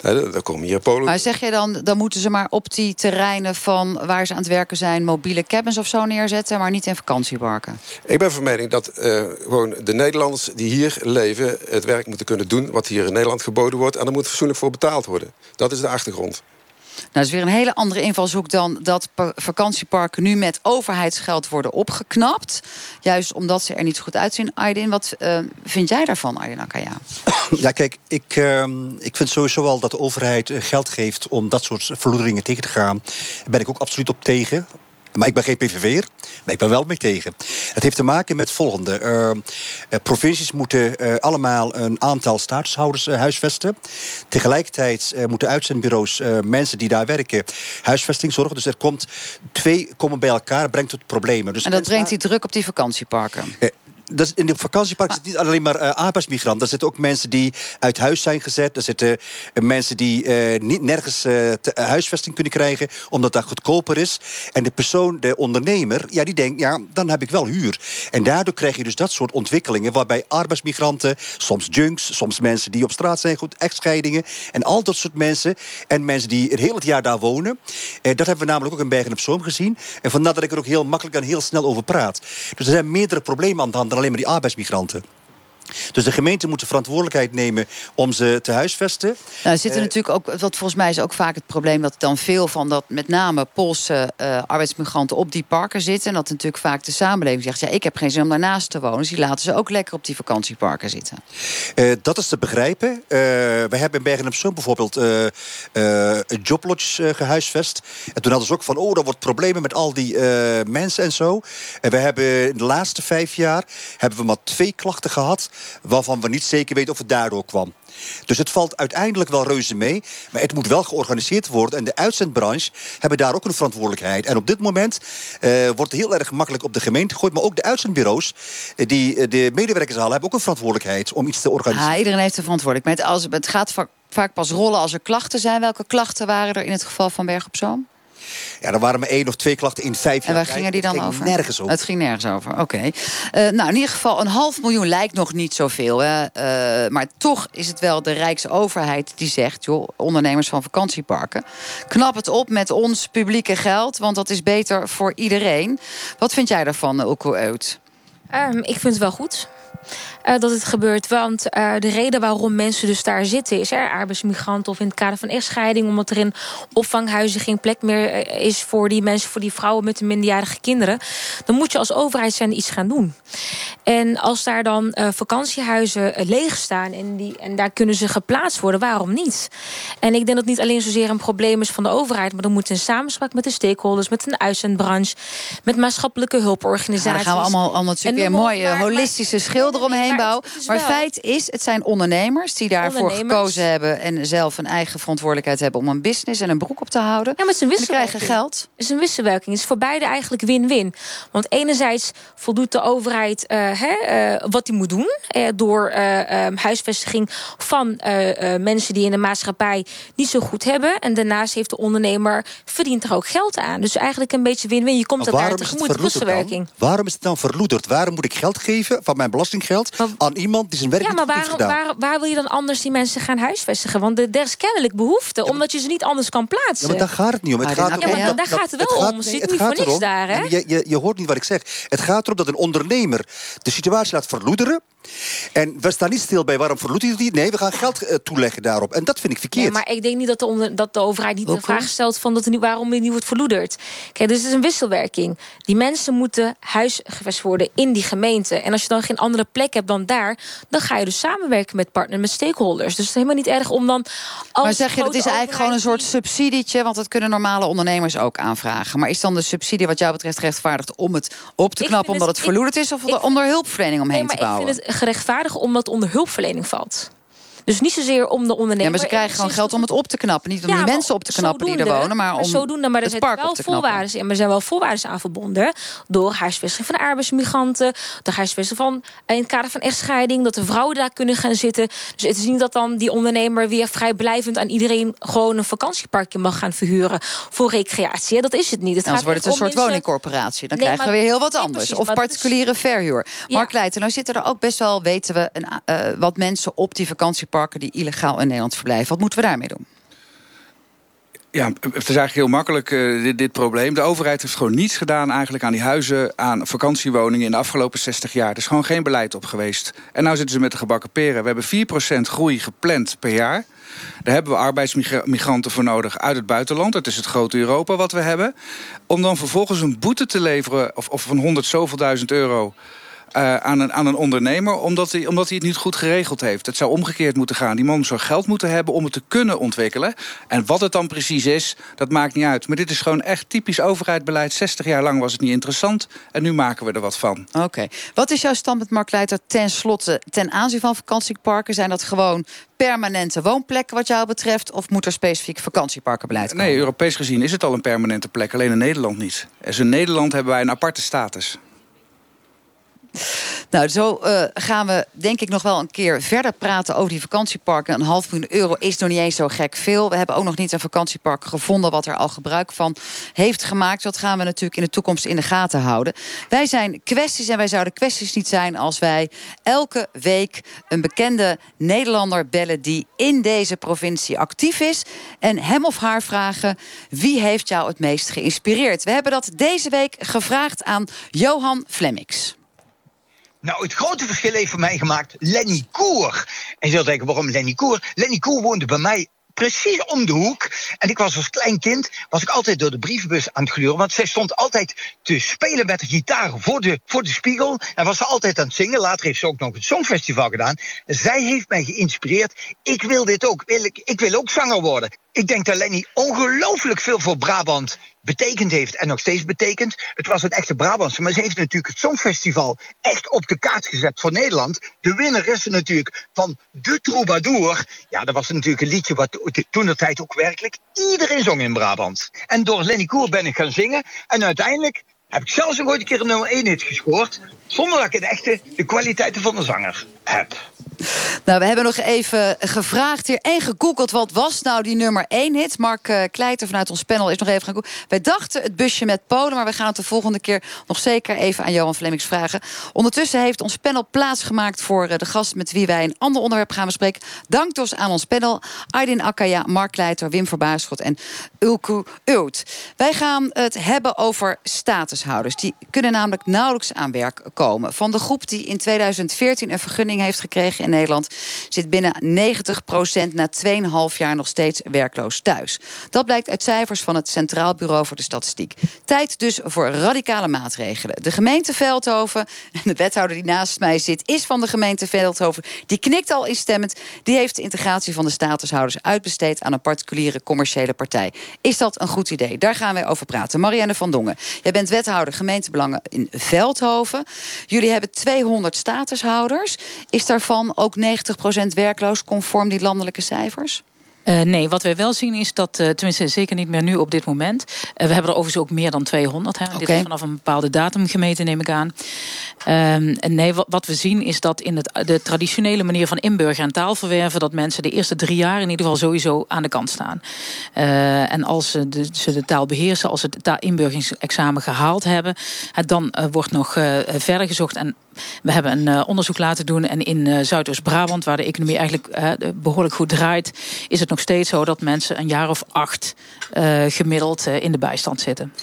Dan komen hier Polen. Maar zeg je dan, dan moeten ze maar op die terreinen van waar ze aan het werken zijn... mobiele cabins of zo neerzetten, maar niet in vakantieparken? Ik ben van mening dat eh, gewoon de Nederlanders die hier leven... het werk moeten kunnen doen wat hier in Nederland geboden wordt... en er moet fatsoenlijk voor betaald worden. Dat is de achtergrond. Nou, dat is weer een hele andere invalshoek dan dat pa- vakantieparken nu met overheidsgeld worden opgeknapt. Juist omdat ze er niet goed uitzien. Aydin, wat eh, vind jij daarvan, Aydin Akaya? Ja, kijk, ik, ehm, ik vind sowieso wel dat de overheid eh, geld geeft om dat soort verloederingen tegen te gaan. Daar ben ik ook absoluut op tegen. Maar ik ben geen PVV'er, maar ik ben wel mee tegen. Het heeft te maken met het volgende. Eh, eh, provincies moeten eh, allemaal een aantal statushouders eh, huisvesten. Tegelijkertijd moeten uitzendbureaus mensen die daar werken huisvesting zorgen. Dus er komt twee komen bij elkaar, brengt tot problemen. Dus En dat brengt die druk op die vakantieparken. Eh, in de vakantiepark zitten niet alleen maar uh, arbeidsmigranten. Er zitten ook mensen die uit huis zijn gezet. Er zitten uh, mensen die uh, niet nergens huisvesting kunnen krijgen... omdat dat goedkoper is. En de persoon, de ondernemer, ja, die denkt... ja, dan heb ik wel huur. En daardoor krijg je dus dat soort ontwikkelingen... waarbij arbeidsmigranten, soms junks... soms mensen die op straat zijn, goed, echtscheidingen... en al dat soort mensen. En mensen die het hele jaar daar wonen. dat hebben we namelijk ook in Bergen op Zoom gezien. En vandaar dat ik er ook heel makkelijk en heel snel over praat. Dus er zijn meerdere problemen aan de hand alleen maar die arbeidsmigranten. Dus de gemeente moet de verantwoordelijkheid nemen om ze te huisvesten. Nou, zit er natuurlijk ook, wat volgens mij is ook vaak het probleem dat dan veel van dat met name Poolse uh, arbeidsmigranten op die parken zitten. En dat natuurlijk vaak de samenleving zegt: ja, ik heb geen zin om daarnaast te wonen. Dus die laten ze ook lekker op die vakantieparken zitten. Uh, dat is te begrijpen. Uh, we hebben in Bergen op Zoom bijvoorbeeld een joblodge gehuisvest. En toen hadden ze ook van: oh, er wordt problemen met al die mensen en zo. En we hebben in de laatste vijf jaar hebben we maar twee klachten gehad waarvan we niet zeker weten of het daardoor kwam. Dus het valt uiteindelijk wel reuze mee. Maar het moet wel georganiseerd worden. En de uitzendbranche hebben daar ook een verantwoordelijkheid. En op dit moment uh, wordt heel erg makkelijk op de gemeente gegooid. Maar ook de uitzendbureaus, uh, die uh, de medewerkers halen... hebben ook een verantwoordelijkheid om iets te organiseren. Ja, iedereen heeft een verantwoordelijkheid. Het gaat vaak pas rollen als er klachten zijn. Welke klachten waren er in het geval van Berg op Zoom? Ja, er waren maar één of twee klachten in vijf jaar. En waar gingen die dan over? Nergens over. Het ging nergens over, oké. Okay. Uh, nou, in ieder geval, een half miljoen lijkt nog niet zoveel. Hè? Uh, maar toch is het wel de Rijksoverheid die zegt... joh, ondernemers van vakantieparken... knap het op met ons publieke geld... want dat is beter voor iedereen. Wat vind jij daarvan, Ulko Eut? Um, ik vind het wel goed. Uh, dat het gebeurt. Want uh, de reden waarom mensen dus daar zitten... is er arbeidsmigranten of in het kader van echtscheiding... omdat er in opvanghuizen geen plek meer eh, is voor die mensen... voor die vrouwen met de minderjarige kinderen... dan moet je als overheid zijn iets gaan doen. En als daar dan uh, vakantiehuizen leeg staan... En, die, en daar kunnen ze geplaatst worden, waarom niet? En ik denk dat het niet alleen zozeer een probleem is van de overheid... maar dan moet in samenspraak met de stakeholders... met een uitzendbranche, met maatschappelijke hulporganisaties... Ja, daar gaan we allemaal, allemaal natuurlijk weer mooie holistische schilder omheen maar, maar feit is, het zijn ondernemers die daarvoor gekozen hebben... en zelf een eigen verantwoordelijkheid hebben om een business en een broek op te houden. Ja, maar het is een wisselwerking. krijgen geld. Het is een wisselwerking. Het is voor beide eigenlijk win-win. Want enerzijds voldoet de overheid uh, hè, uh, wat die moet doen... Uh, door um, huisvestiging van mensen die in de maatschappij niet zo goed hebben. En daarnaast heeft de ondernemer verdient er ook geld aan. Dus eigenlijk een beetje win-win. Je komt daar tegemoet, de wisselwerking. Waarom is het dan verloederd? Waarom moet ik geld geven van mijn belastinggeld aan iemand die zijn werk ja, maar niet waar, heeft gedaan. Waar, waar wil je dan anders die mensen gaan huisvestigen? Want er is kennelijk behoefte, omdat je ze niet anders kan plaatsen. Ja, maar daar gaat het niet om. Het ah, gaat ja, maar dat, daar gaat het wel om. Niet voor niks erom, daar, hè? Je, je, je hoort niet wat ik zeg. Het gaat erom dat een ondernemer de situatie laat verloederen... En we staan niet stil bij waarom verloedt hij het Nee, we gaan geld uh, toeleggen daarop. En dat vind ik verkeerd. Nee, maar ik denk niet dat de, onder, dat de overheid niet de vraag stelt... Van dat er nu, waarom hij niet wordt verloederd. Kijk, dus het is een wisselwerking. Die mensen moeten huisgevest worden in die gemeente. En als je dan geen andere plek hebt dan daar... dan ga je dus samenwerken met partners, met stakeholders. Dus het is helemaal niet erg om dan... maar zeg je, het is eigenlijk gewoon een soort subsidietje... want dat kunnen normale ondernemers ook aanvragen. Maar is dan de subsidie wat jou betreft rechtvaardigd... om het op te knappen omdat het, het verloederd is... of ik, onder hulpverlening omheen nee, te bouwen? Gerechtvaardigen omdat onder hulpverlening valt. Dus niet zozeer om de ondernemer... Ja, maar ze krijgen gewoon geld om het op te knappen. Niet om ja, die mensen op te knappen die er wonen, maar om zodoende, maar er zijn wel voorwaarden en er zijn wel voorwaarden aan verbonden. Door huisvesting van arbeidsmigranten. Door huisvesting van, in het kader van echtscheiding. Dat de vrouwen daar kunnen gaan zitten. Dus het is niet dat dan die ondernemer weer vrijblijvend... aan iedereen gewoon een vakantieparkje mag gaan verhuren. Voor recreatie. Dat is het niet. Het gaat wordt het een soort mensen... woningcorporatie. Dan nee, krijgen maar, we weer heel wat anders. Nee, precies, of particuliere is... verhuur. Mark ja. Leijten, nou zitten er ook best wel, weten we... Een, uh, wat mensen op die vakantieparken parken die illegaal in Nederland verblijven. Wat moeten we daarmee doen? Ja, het is eigenlijk heel makkelijk, uh, dit, dit, probleem. De overheid heeft gewoon niets gedaan eigenlijk aan die huizen... aan vakantiewoningen in de afgelopen 60 jaar. Er is gewoon geen beleid op geweest. En nu zitten ze met de gebakken peren. We hebben 4% groei gepland per jaar. Daar hebben we arbeidsmigranten voor nodig uit het buitenland. Dat is het grote Europa wat we hebben. Om dan vervolgens een boete te leveren... of, of van 100 zoveel duizend euro uh, aan, een, aan een ondernemer... Omdat hij, omdat hij het niet goed geregeld heeft. Het zou omgekeerd moeten gaan. Die man zou geld moeten hebben om het te kunnen ontwikkelen. En wat het dan precies is, dat maakt niet uit. Maar dit is gewoon echt typisch overheidsbeleid. 60 jaar lang was het niet interessant. En nu maken we er wat van. Oké. Wat is jouw standpunt, Mark Leiter, ten slotte... ten aanzien van vakantieparken? Zijn dat gewoon permanente woonplekken wat jou betreft... of moet er specifiek vakantieparkenbeleid komen? Nee, Europees gezien is het al een permanente plek. Alleen in Nederland niet. Dus in Nederland hebben wij een aparte status. Nou, zo uh, gaan we denk ik nog wel een keer verder praten over die vakantieparken. Een half miljoen euro is nog niet eens zo gek veel. We hebben ook nog niet een vakantiepark gevonden wat er al gebruik van heeft gemaakt. Dat gaan we natuurlijk in de toekomst in de gaten houden. Wij zijn kwesties en wij zouden kwesties niet zijn als wij elke week een bekende Nederlander bellen die in deze provincie actief is. En hem of haar vragen wie heeft jou het meest geïnspireerd. We hebben dat deze week gevraagd aan Johan Flemmix. Nou, het grote verschil heeft voor mij gemaakt Lenny Koer. En je zult denken, waarom Lenny Koer? Lenny Koer woonde bij mij precies om de hoek. En ik was als klein kind, was ik altijd door de brievenbus aan het gluren. Want zij stond altijd te spelen met de gitaar voor de, voor de spiegel. En was ze altijd aan het zingen. Later heeft ze ook nog het Songfestival gedaan. Zij heeft mij geïnspireerd. Ik wil dit ook. Ik, ik wil ook zanger worden. Ik denk dat Lenny ongelooflijk veel voor Brabant betekend heeft en nog steeds betekent. Het was een echte Brabantse, maar ze heeft natuurlijk het Songfestival echt op de kaart gezet voor Nederland. De winnares natuurlijk van De Troubadour. Ja, dat was natuurlijk een liedje wat toen de tijd ook werkelijk iedereen zong in Brabant. En door Lenny Koer ben ik gaan zingen en uiteindelijk heb ik zelfs een keer een nummer 1 hit gescoord. Zonder dat ik het echte de kwaliteiten van de zanger heb. Nou, we hebben nog even gevraagd hier en gegoogeld... wat was nou die nummer 1 hit? Mark uh, Kleiter vanuit ons panel is nog even gaan googlen. Wij dachten het busje met Polen... maar we gaan het de volgende keer nog zeker even aan Johan Flemmings vragen. Ondertussen heeft ons panel plaatsgemaakt voor uh, de gast... met wie wij een ander onderwerp gaan bespreken. Dank dus aan ons panel. Aydin Akkaya, Mark Kleiter, Wim Verbaasschot en Ulku Ult. Wij gaan het hebben over statushouders. Die kunnen namelijk nauwelijks aan werk komen. Van de groep die in 2014 een vergunning heeft gekregen in Nederland... zit binnen 90% na 2,5 jaar nog steeds werkloos thuis. Dat blijkt uit cijfers van het Centraal Bureau voor de Statistiek. Tijd dus voor radicale maatregelen. De gemeente Veldhoven, en de wethouder die naast mij zit... is van de gemeente Veldhoven, die knikt al instemmend... die heeft de integratie van de statushouders uitbesteed... aan een particuliere commerciële partij. Is dat een goed idee? Daar gaan wij over praten. Marianne van Dongen, jij bent wethouder gemeentebelangen in Veldhoven. Jullie hebben 200 statushouders. Is daarvan ook 90% werkloos conform die landelijke cijfers? Uh, nee, wat wij wel zien is dat, uh, tenminste zeker niet meer nu op dit moment. Uh, we hebben er overigens ook meer dan 200. Hè. Okay. Dit is vanaf een bepaalde datum gemeten, neem ik aan. Ehm, nee, wat, wat, we zien is dat in het, de traditionele manier van inburgeren en taalverwerven... dat mensen de eerste drie jaar in ieder geval sowieso aan de kant staan. en als ze de, ze de, taal beheersen, als ze het inburgeringsexamen gehaald hebben... dan wordt nog verder gezocht en we hebben een onderzoek laten doen. En in Zuidoost-Brabant, waar de economie eigenlijk behoorlijk goed draait... is het nog steeds zo dat mensen een jaar of acht gemiddeld in de bijstand zitten.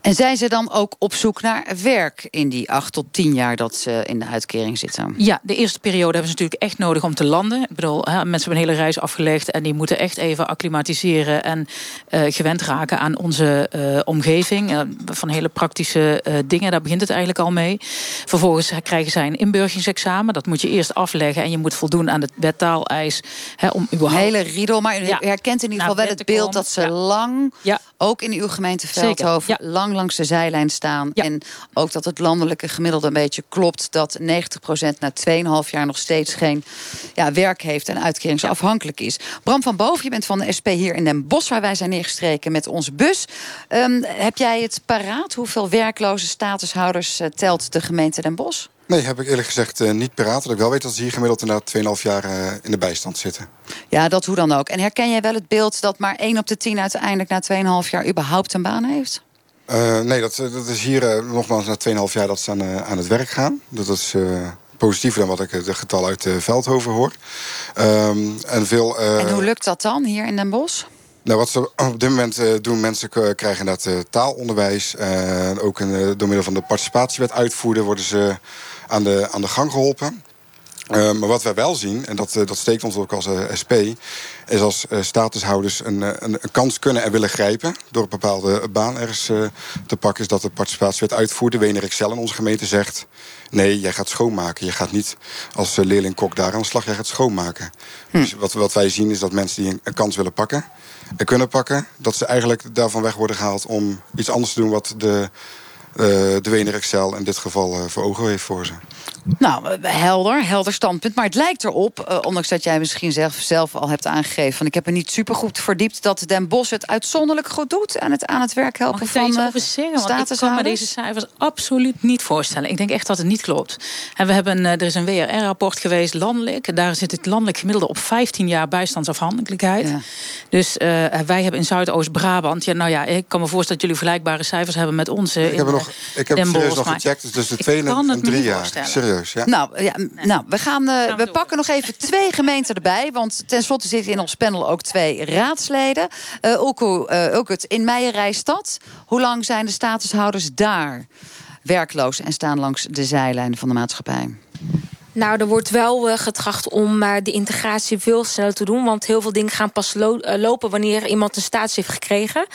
En zijn ze dan ook op zoek naar werk in die acht tot tien jaar dat ze in de uitkering zitten? Ja, de eerste periode hebben ze natuurlijk echt nodig om te landen. Ik bedoel, hè, mensen hebben een hele reis afgelegd... en die moeten echt even acclimatiseren en gewend raken aan onze omgeving. van hele praktische dingen, daar begint het eigenlijk al mee. Vervolgens krijgen zij een inburgeringsexamen. Dat moet je eerst afleggen en je moet voldoen aan het wettaaleis. Hè, om überhaupt... Hele riedel, maar ja. herkent in ieder geval nou, wel het beeld dat ze lang, ja. ook in uw gemeente Veldhoven, lang langs de zijlijn staan. En ook dat het landelijke gemiddelde een beetje klopt. Dat 90% na 2,5 jaar nog steeds geen ja, werk heeft en uitkeringsafhankelijk is. Bram van Boven, je bent van de SP hier in Den Bosch, waar wij zijn neergestreken met onze bus. Um, heb jij het paraat? Hoeveel werkloze statushouders uh, telt de gemeente Den Bosch? Nee, heb ik eerlijk gezegd uh, niet paraat. Dat ik wel weet dat ze hier gemiddeld inderdaad 2,5 jaar uh, in de bijstand zitten. Ja, dat hoe dan ook. En herken jij wel het beeld dat maar 1 op de 10 uiteindelijk na 2,5 jaar überhaupt een baan heeft? Uh, nee, dat, dat is hier nogmaals na 2,5 jaar dat ze aan, aan het werk gaan. Dat is positiever dan wat ik het getal uit Veldhoven hoor. Um, en, veel, en hoe lukt dat dan hier in Den Bosch? Nou, wat ze op dit moment uh, doen, mensen krijgen inderdaad uh, taalonderwijs. Uh, ook door middel van de participatiewet uitvoeren worden ze aan de, aan de gang geholpen. Maar wat wij wel zien, en dat, dat steekt ons ook als SP... is als statushouders een, een, een, kans kunnen en willen grijpen... door een bepaalde baan ergens te pakken... is dat de participatiewet uitvoert. De Excel in onze gemeente zegt... nee, jij gaat schoonmaken. Je gaat niet als leerling-kok daar aan de slag, jij gaat schoonmaken. Hm. Dus wat, wat wij zien is dat mensen die een, een kans willen pakken... en kunnen pakken, dat ze eigenlijk daarvan weg worden gehaald... om iets anders te doen wat de de Wener Excel in dit geval voor ogen heeft voor ze. Nou, eh, helder, helder standpunt. Maar het lijkt erop, uh, ondanks dat jij misschien zelf, zelf al hebt aangegeven... Van, ik heb er niet super goed verdiept... dat Den Bos het uitzonderlijk goed doet aan het, aan het werk helpen Mag van ik over zeggen? Want ik kan me deze cijfers absoluut niet voorstellen. Ik denk echt dat het niet klopt. En we hebben, er is een WRR-rapport geweest, landelijk. Daar zit het landelijk gemiddelde op 15 jaar bijstandsafhankelijkheid. Ja. Dus uh, wij hebben in Zuidoost-Brabant... Ja, nou ja, ik kan me voorstellen dat jullie vergelijkbare cijfers hebben met onze. Ik heb, er nog, ik heb het nog gecheckt, dus tussen de twee en drie jaar. Serieus. Ja. Nou, ja, nou we, gaan, uh, we pakken nog even twee gemeenten erbij. Want tenslotte zitten in ons panel ook twee raadsleden. Uh, Ulko, uh, in Meijerijstad. Hoe lang zijn de statushouders daar werkloos... en staan langs de zijlijn van de maatschappij? Nou, er wordt wel uh, getracht om uh, de integratie veel sneller te doen. Want heel veel dingen gaan pas lo uh, lopen wanneer iemand een staats heeft gekregen.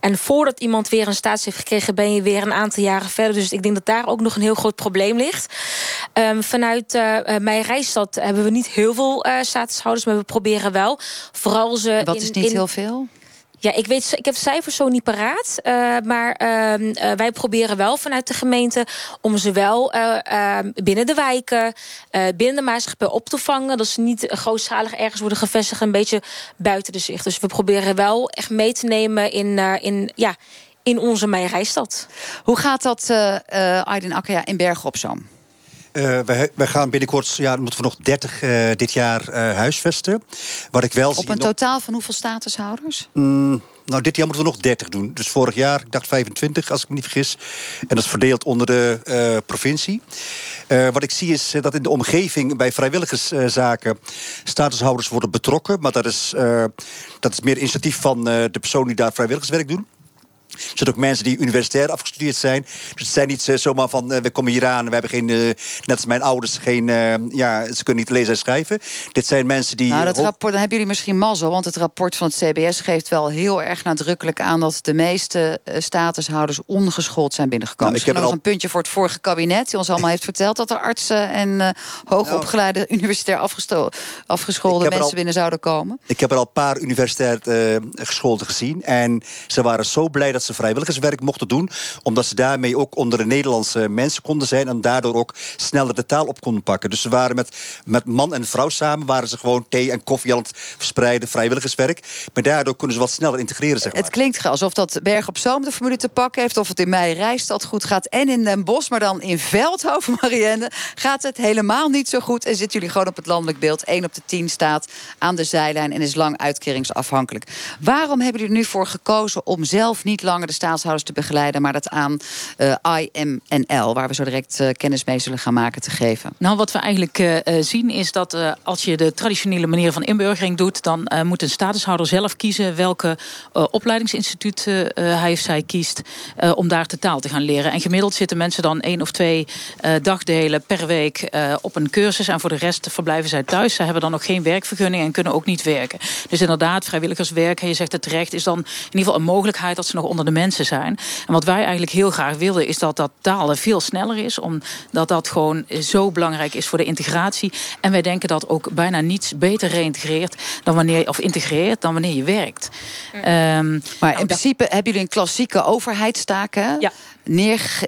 En voordat iemand weer een staats heeft gekregen... ben je weer een aantal jaren verder. Dus ik denk dat daar ook nog een heel groot probleem ligt. Um, vanuit mijn reisstad hebben we niet heel veel statushouders... maar we proberen wel. Vooral ze Wat is niet heel veel? Ja, ik, weet, ik heb cijfers zo niet paraat. Uh, maar uh, uh, wij proberen wel vanuit de gemeente... om ze wel ehm, binnen de wijken, binnen de maatschappij op te vangen. Dat ze niet grootschalig ergens worden gevestigd... een beetje buiten de zicht. Dus we proberen wel echt mee te nemen in, in, ja, in onze meijerijstad. Hoe gaat dat, Aydin Akkaya, in Bergen op Zoom? Uh, wij, wij, gaan binnenkort, ja, moeten we nog 30 uh, dit jaar uh, huisvesten. Wat ik wel Op een totaal van hoeveel statushouders? Mm, nou, dit jaar moeten we nog 30 doen. Dus vorig jaar, ik dacht 25, als ik me niet vergis. En dat is verdeeld onder de provincie. wat ik zie is dat in de omgeving bij vrijwilligerszaken statushouders worden betrokken. Maar dat is, dat is meer initiatief van de personen die daar vrijwilligerswerk doen. Er zijn ook mensen die universitair afgestudeerd zijn. Dus het zijn niet uh, zomaar van, uh, we komen hier aan... we hebben geen, uh, net als mijn ouders, geen, ja, ze kunnen niet lezen en schrijven. Dit zijn mensen die... Nou, dat rapport, dan hebben jullie misschien mazzel... want het rapport van het CBS geeft wel heel erg nadrukkelijk aan... dat de meeste statushouders ongeschoold zijn binnengekomen. Nou, ik heb nog al... een puntje voor het vorige kabinet... die ons allemaal heeft verteld dat er artsen en hoogopgeleide... Nou, universitair afgeschoolde mensen al, binnen zouden komen. Ik heb er al een paar universitair gescholden gezien... en ze waren zo blij dat ze vrijwilligerswerk mochten doen. Omdat ze daarmee ook onder de Nederlandse mensen konden zijn. En daardoor ook sneller de taal op konden pakken. Dus ze waren met, met man en vrouw samen. Waren ze gewoon thee en koffie aan het verspreiden. Vrijwilligerswerk. Maar daardoor kunnen ze wat sneller integreren. Zeg maar. Het klinkt alsof dat Berg op Zoom de formule te pakken heeft. Of het in Mei Rijstad goed gaat. En in Den Bosch. Maar dan in Veldhoven, Marianne. Gaat het helemaal niet zo goed. En zitten jullie gewoon op het landelijk beeld. 1 op de 10 staat aan de zijlijn. En is lang uitkeringsafhankelijk. Waarom hebben jullie er nu voor gekozen om zelf niet lang de staatshouders te begeleiden... maar dat aan uh, IMNL, waar we zo direct uh, kennis mee zullen gaan maken, te geven? Nou, wat we eigenlijk uh, zien is dat als je de traditionele manier van inburgering doet... dan moet een statushouder zelf kiezen welke opleidingsinstituut hij of zij kiest... om daar de taal te gaan leren. En gemiddeld zitten mensen dan één of twee dagdelen per week op een cursus... en voor de rest verblijven zij thuis. Ze hebben dan nog geen werkvergunning en kunnen ook niet werken. Dus inderdaad, vrijwilligerswerk, je zegt het terecht... is dan in ieder geval een mogelijkheid dat ze nog onder de mensen zijn. En wat wij eigenlijk heel graag willen is dat dat talen veel sneller is. Omdat dat gewoon zo belangrijk is voor de integratie. En wij denken dat ook bijna niets beter reïntegreert dan wanneer, of integreert dan wanneer je werkt. Um, maar in nou, principe hebben jullie een klassieke overheidstaak. Ja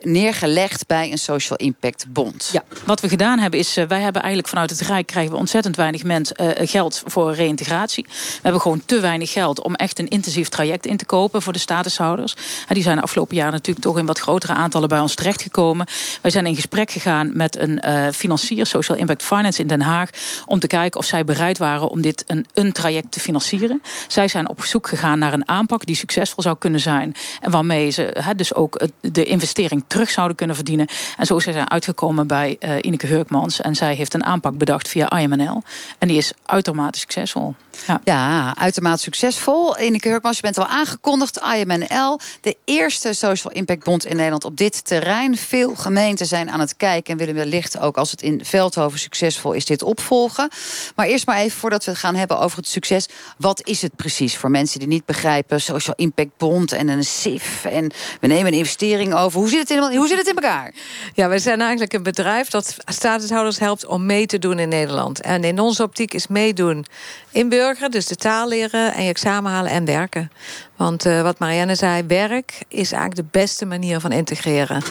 neergelegd bij een social impact bond. Ja, wat we gedaan hebben is, uh, wij hebben eigenlijk vanuit het Rijk krijgen we ontzettend weinig mens, uh, geld voor reïntegratie. We hebben gewoon te weinig geld om echt een intensief traject in te kopen voor de statushouders. Die zijn de afgelopen jaren natuurlijk toch in wat grotere aantallen bij ons terechtgekomen. Wij zijn in gesprek gegaan met een financier, Social Impact Finance in Den Haag, om te kijken of zij bereid waren om dit een, een traject te financieren. Zij zijn op zoek gegaan naar een aanpak die succesvol zou kunnen zijn en waarmee ze dus ook de investering terug zouden kunnen verdienen. En zo zijn ze uitgekomen bij uh, Ineke Hurkmans. En zij heeft een aanpak bedacht via IMNL. En die is uitermate succesvol. Ja, ja uitermate succesvol. Ineke Hurkmans, je bent al aangekondigd. IMNL, de eerste Social Impact Bond in Nederland op dit terrein. Veel gemeenten zijn aan het kijken en willen wellicht ook als het in Veldhoven succesvol is dit opvolgen. Maar eerst maar even voordat we het gaan hebben over het succes. Wat is het precies voor mensen die niet begrijpen? Social Impact Bond en een SIF. En we nemen een investering over. Hoe zit, het in, hoe zit het in elkaar? Ja, wij zijn eigenlijk een bedrijf dat statushouders helpt om mee te doen in Nederland. En in onze optiek is meedoen inburgeren, dus de taal leren en je examen halen en werken. Want uh, wat Marianne zei, werk is eigenlijk de beste manier van integreren.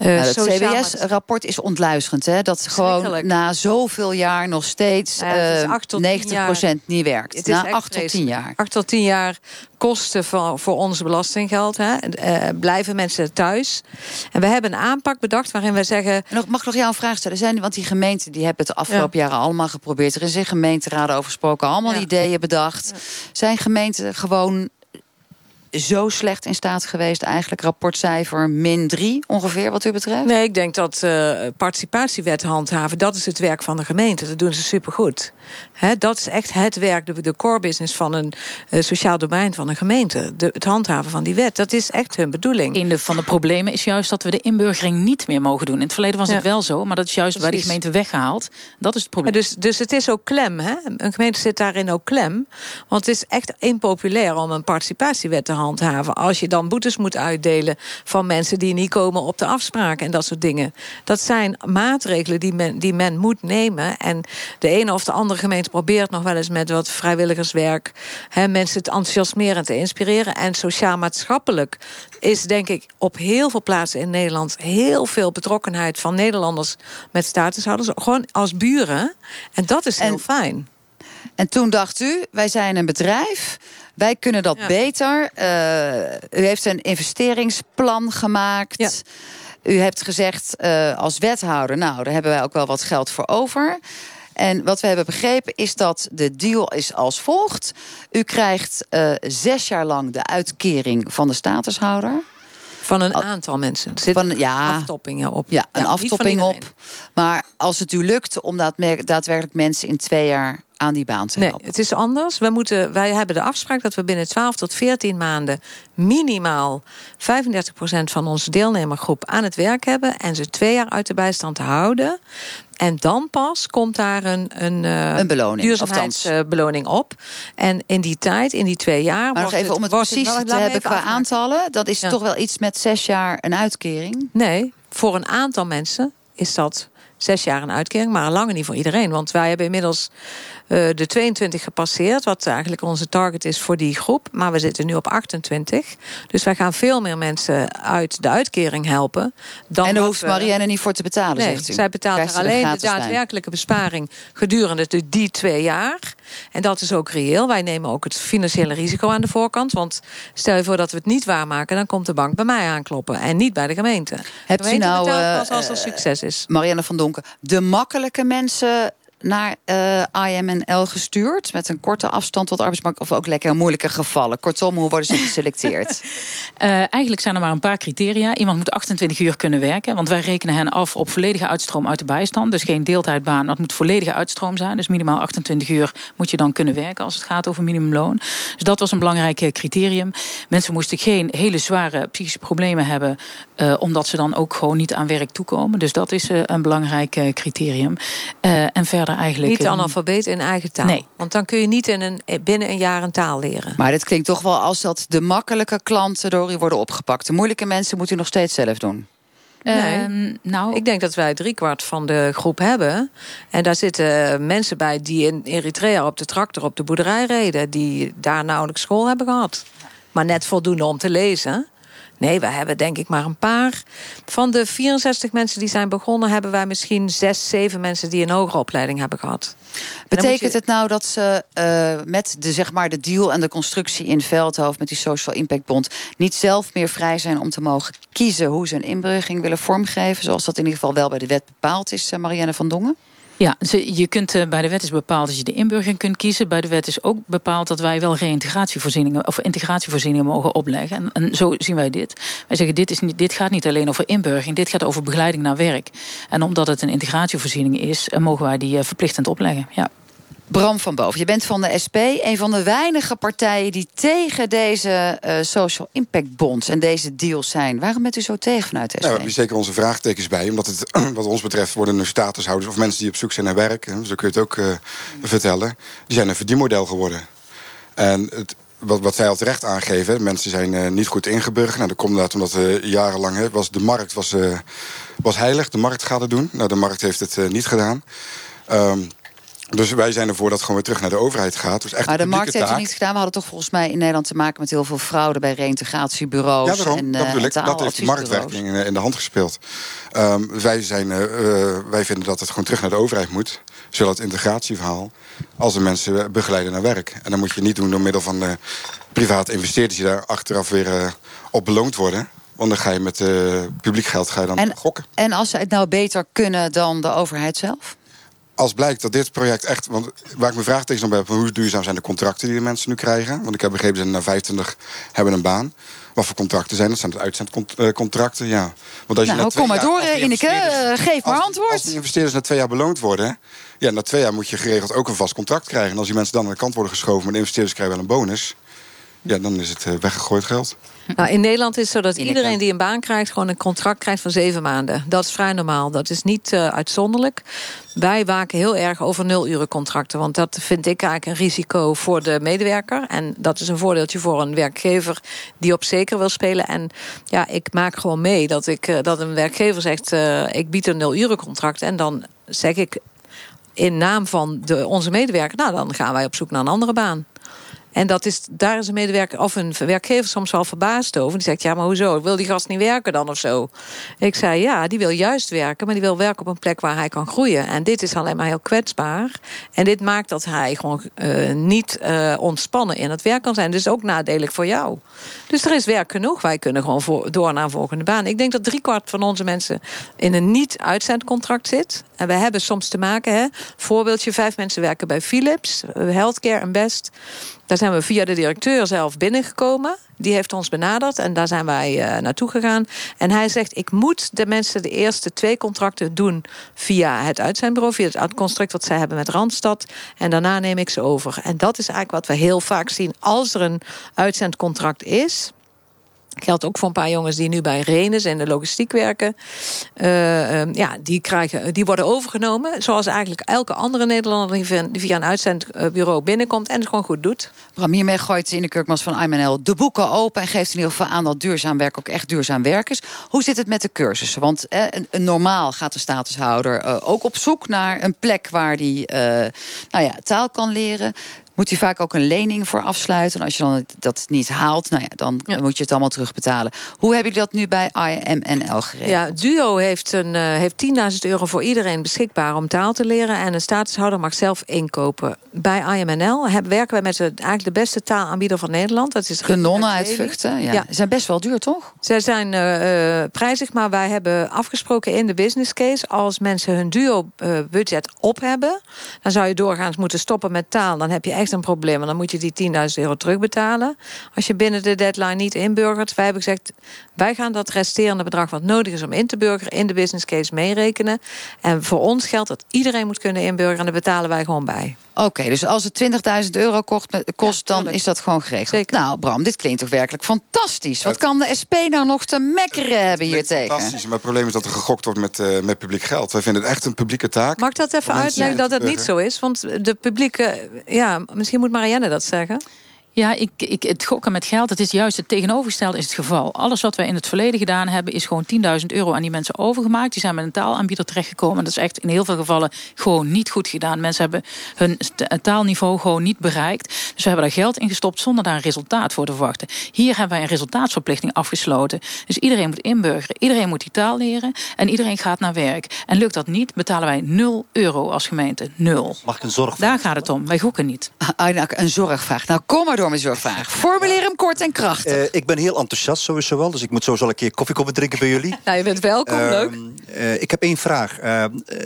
Uh, nou, het CBS-rapport is ontluisterend. Hè? Dat gewoon na zoveel jaar nog steeds ja, uh, 90 jaar. niet werkt. Het na 8 tot 10 jaar. 8 tot 10 jaar kosten voor, voor onze belastinggeld. Hè? Uh, blijven mensen thuis. En we hebben een aanpak bedacht waarin wij zeggen... Nog, mag ik nog jou een vraag stellen? Zijn, want die gemeenten die hebben het de afgelopen ja. jaren allemaal geprobeerd. Er is in gemeenteraden over gesproken. Allemaal ja. ideeën bedacht. Zijn gemeenten gewoon zo slecht in staat geweest, eigenlijk rapportcijfer min 3 ongeveer, wat u betreft? Nee, ik denk dat uh, participatiewet handhaven, dat is het werk van de gemeente. Dat doen ze supergoed. He, dat is echt het werk, de, de core business van een uh, sociaal domein van een gemeente. De, het handhaven van die wet, dat is echt hun bedoeling. Een van de problemen is juist dat we de inburgering niet meer mogen doen. In het verleden was ja. het wel zo, maar dat is juist Precies. bij de gemeente weggehaald. Dat is het probleem. Ja, dus, dus het is ook klem, hè? Een gemeente zit daarin ook klem. Want het is echt impopulair om een participatiewet te handhaven. Als je dan boetes moet uitdelen van mensen die niet komen op de afspraken en dat soort dingen. Dat zijn maatregelen die men, die men moet nemen. En de ene of de andere gemeente probeert nog wel eens met wat vrijwilligerswerk hè, mensen te enthousiasmeren en te inspireren. En sociaal-maatschappelijk is denk ik op heel veel plaatsen in Nederland heel veel betrokkenheid van Nederlanders met statushouders. Gewoon als buren. En dat is heel en, fijn. En toen dacht u, wij zijn een bedrijf. Wij kunnen dat ja. beter. Uh, u heeft een investeringsplan gemaakt. Ja. U hebt gezegd uh, als wethouder, nou, daar hebben wij ook wel wat geld voor over. En wat we hebben begrepen is dat de deal is als volgt. U krijgt uh, zes jaar lang de uitkering van de statushouder. Van een aantal mensen. Er zitten ja, aftoppingen op. Ja, een ja, aftopping op. Maar als het u lukt om daadwerkelijk mensen in twee jaar aan die baan te nee. Het is anders. We moeten, wij hebben de afspraak dat we binnen 12 tot 14 maanden minimaal 35% van onze deelnemergroep aan het werk hebben en ze twee jaar uit de bijstand houden. En dan pas komt daar een, een, uh, een beloning, duurzaamheidsbeloning op. En in die tijd, in die twee jaar. Maar nog even om het precies te hebben qua aantallen. Dat is ja. toch wel iets met zes jaar een uitkering? Nee, voor een aantal mensen is dat zes jaar een uitkering, maar lang niet voor iedereen. Want wij hebben inmiddels de 22 gepasseerd, wat eigenlijk onze target is voor die groep. Maar we zitten nu op 28. Dus wij gaan veel meer mensen uit de uitkering helpen. Dan en daar hoeft Marianne niet voor te betalen, nee, zegt u. zij betaalt er alleen de daadwerkelijke besparing gedurende de, die twee jaar. En dat is ook reëel. Wij nemen ook het financiële risico aan de voorkant. Want stel je voor dat we het niet waarmaken, dan komt de bank bij mij aankloppen en niet bij de gemeente. Hebt de gemeente u nou, pas als er succes is. Marianne van Donken, de makkelijke mensen naar uh, IMNL gestuurd met een korte afstand tot de arbeidsmarkt of ook lekker moeilijke gevallen? Kortom, hoe worden ze geselecteerd? uh, eigenlijk zijn er maar een paar criteria. Iemand moet 28 uur kunnen werken, want wij rekenen hen af op volledige uitstroom uit de bijstand. Dus geen deeltijdbaan, dat moet volledige uitstroom zijn. Dus minimaal 28 uur moet je dan kunnen werken als het gaat over minimumloon. Dus dat was een belangrijk criterium. Mensen moesten geen hele zware psychische problemen hebben, uh, omdat ze dan ook gewoon niet aan werk toekomen. Dus dat is een belangrijk criterium. en verder eigenlijk... Niet analfabeet in eigen taal. Nee. Want dan kun je niet in een, binnen een jaar een taal leren. Maar dit klinkt toch wel als dat de makkelijke klanten door u worden opgepakt. De moeilijke mensen moet u nog steeds zelf doen. Nee. Uh, nou... Ik denk dat wij driekwart van de groep hebben. En daar zitten mensen bij die in Eritrea op de tractor op de boerderij reden. Die daar nauwelijks school hebben gehad. Maar net voldoende om te lezen. Nee, we hebben denk ik maar een paar. Van de 64 mensen die zijn begonnen... hebben wij misschien zes, zeven mensen die een hogere opleiding hebben gehad. Betekent het nou dat ze uh, met de, zeg maar, de deal en de constructie in Veldhoofd... met die Social Impact Bond... niet zelf meer vrij zijn om te mogen kiezen... hoe ze een inburgering willen vormgeven... zoals dat in ieder geval wel bij de wet bepaald is, Marianne van Dongen? Ja, je kunt, eh, bij de wet is bepaald dat je de inburgering kunt kiezen. Bij de wet is ook bepaald dat wij wel reïntegratievoorzieningen of integratievoorzieningen mogen opleggen. En, en, zo zien wij dit. Wij zeggen, dit, is niet, dit gaat niet alleen over inburgering, dit gaat over begeleiding naar werk. En omdat het een integratievoorziening is, eh, mogen wij die verplichtend opleggen. Ja. Bram van Boven, je bent van de SP, een van de weinige partijen die tegen deze uh, Social Impact Bonds en deze deals zijn. Waarom bent u zo tegen vanuit de SP? Nou, we zeker onze vraagtekens bij, omdat het wat ons betreft worden nu statushouders of mensen die op zoek zijn naar werk, zo kun je het ook uh, vertellen, die zijn een verdienmodel geworden. En het, wat, wat zij al terecht aangeven, mensen zijn eh, niet goed ingeburgerd. Nou, dat komt inderdaad omdat uh, jarenlang hè, was de markt was, was heilig. De markt gaat het doen. Nou, de markt heeft het niet gedaan. Um, dus wij zijn ervoor dat het gewoon weer terug naar de overheid gaat. Dus echt maar de markt heeft het niet gedaan. We hadden toch volgens mij in Nederland te maken met heel veel fraude bij reïntegratiebureaus. Ja, daarom, en, dat bedoel ik. en Dat heeft de marktwerking in, in, de hand gespeeld. Um, wij, zijn, uh, wij vinden dat het gewoon terug naar de overheid moet. Zowel het integratieverhaal als de mensen begeleiden naar werk. En dat moet je niet doen door middel van private investeerders die daar achteraf weer uh, op beloond worden. Want dan ga je met uh, publiek geld ga je dan en, gokken. En als ze het nou beter kunnen dan de overheid zelf? Als blijkt dat dit project echt. Want waar ik me vraagtekens op heb, hoe duurzaam zijn de contracten die de mensen nu krijgen? Want ik heb begrepen dat ze na 25 hebben een baan. Wat voor contracten zijn dat? Zijn het uitzendcontracten? Ja. Want als je nou, kom maar door, Ineke. Geef maar als, antwoord. Als die investeerders na twee jaar beloond worden... Ja, na twee jaar moet je geregeld ook een vast contract krijgen. En als die mensen dan aan de kant worden geschoven... maar de investeerders krijgen wel een bonus... ja, dan is het weggegooid geld. Nou, in Nederland is het zo dat iedereen die een baan krijgt... gewoon een contract krijgt van zeven maanden. Dat is vrij normaal. Dat is niet uh, uitzonderlijk. Wij waken heel erg over nulurencontracten. Want dat vind ik eigenlijk een risico voor de medewerker. En dat is een voordeeltje voor een werkgever die op zeker wil spelen. En ja, ik maak gewoon mee dat, ik, uh, dat een werkgever zegt... Uh, ik bied een nulurencontract. En dan zeg ik in naam van de, onze medewerker... nou, dan gaan wij op zoek naar een andere baan. En dat is, daar is een medewerker of een werkgever soms wel verbaasd over. Die zegt, ja, maar hoezo? Wil die gast niet werken dan of zo? Ik zei, ja, die wil juist werken, maar die wil werken op een plek waar hij kan groeien. En dit is alleen maar heel kwetsbaar. En dit maakt dat hij gewoon uh, niet uh, ontspannen in het werk kan zijn. Dus ook nadelig voor jou. Dus er is werk genoeg. Wij kunnen gewoon door naar een volgende baan. Ik denk dat driekwart van onze mensen in een niet-uitzendcontract zit. En we hebben soms te maken, hè, voorbeeldje, vijf mensen werken bij Philips, Healthcare en Best. Daar zijn we via de directeur zelf binnengekomen. Die heeft ons benaderd en daar zijn wij uh, naartoe gegaan. En hij zegt, ik moet de mensen de eerste twee contracten doen... via het uitzendbureau, via het construct wat zij hebben met Randstad. En daarna neem ik ze over. En dat is eigenlijk wat we heel vaak zien. Als er een uitzendcontract is... Geldt ook voor een paar jongens die nu bij Renes in de logistiek werken. Uh, uh, ja, die, krijgen, die worden overgenomen. Zoals eigenlijk elke andere Nederlander die via, een uitzendbureau binnenkomt en het gewoon goed doet. Bram, hiermee gooit in de Kurkmans van IMNL de boeken open... en geeft in ieder geval aan dat duurzaam werk ook echt duurzaam werk is. Hoe zit het met de cursussen? Want eh, normaal gaat de statushouder uh, ook op zoek naar een plek... waar die nou ja, taal kan leren moet hij vaak ook een lening voor afsluiten. En als je dan dat niet haalt, nou ja, dan ja. moet je het allemaal terugbetalen. Hoe hebben jullie dat nu bij IMNL geregeld? Ja, Duo heeft, een, uh, heeft 10.000 euro voor iedereen beschikbaar om taal te leren. En een statushouder mag zelf inkopen. Bij IMNL werken wij met de, eigenlijk de beste taalaanbieder van Nederland. Dat is de nonnen uit Vught, ja. zijn best wel duur, toch? Ze zijn uh, prijzig, maar wij hebben afgesproken in de business case... als mensen hun Duo-budget op hebben... dan zou je doorgaans moeten stoppen met taal. Dan heb je echt een probleem. Want dan moet je die 10.000 euro terugbetalen. Als je binnen de deadline niet inburgert. Wij hebben gezegd, wij gaan dat resterende bedrag wat nodig is om in te burgeren... in de business case meerekenen. En voor ons geldt dat iedereen moet kunnen inburgeren... en daar betalen wij gewoon bij. Oké, okay, dus als het 20.000 euro kost, kost ja, dan is dat gewoon geregeld. Zeker. Nou, Bram, dit klinkt toch werkelijk fantastisch. Wat kan de SP nou nog te mekkeren hebben hier tegen? Fantastisch, maar het probleem is dat er gegokt wordt met, uh, met publiek geld. Wij vinden het echt een publieke taak. Mag ik dat even uitleggen dat het niet zo is? Want de publieke... Ja, misschien moet Marianne dat zeggen. Ja, ik, ik, het gokken met geld, het is juist het tegenovergestelde is het geval. Alles wat wij in het verleden gedaan hebben... is gewoon 10.000 euro aan die mensen overgemaakt. Die zijn met een taalaanbieder terechtgekomen. Dat is echt in heel veel gevallen gewoon niet goed gedaan. Mensen hebben hun taalniveau gewoon niet bereikt. Dus we hebben daar geld in gestopt zonder daar een resultaat voor te verwachten. Hier hebben wij een resultaatsverplichting afgesloten. Dus iedereen moet inburgeren, iedereen moet die taal leren... en iedereen gaat naar werk. En lukt dat niet, betalen wij 0 euro als gemeente. Nul. Mag ik een zorgvraag? Daar gaat het om. Wij gokken niet. Ah, een zorgvraag. Nou, kom maar door met zorgvraag. Formuleer hem kort en krachtig. Uh, ik ben heel enthousiast sowieso wel. Dus ik moet sowieso een keer koffie komen drinken bij jullie. nou, je bent welkom, uh, leuk. Uh, ik heb één vraag.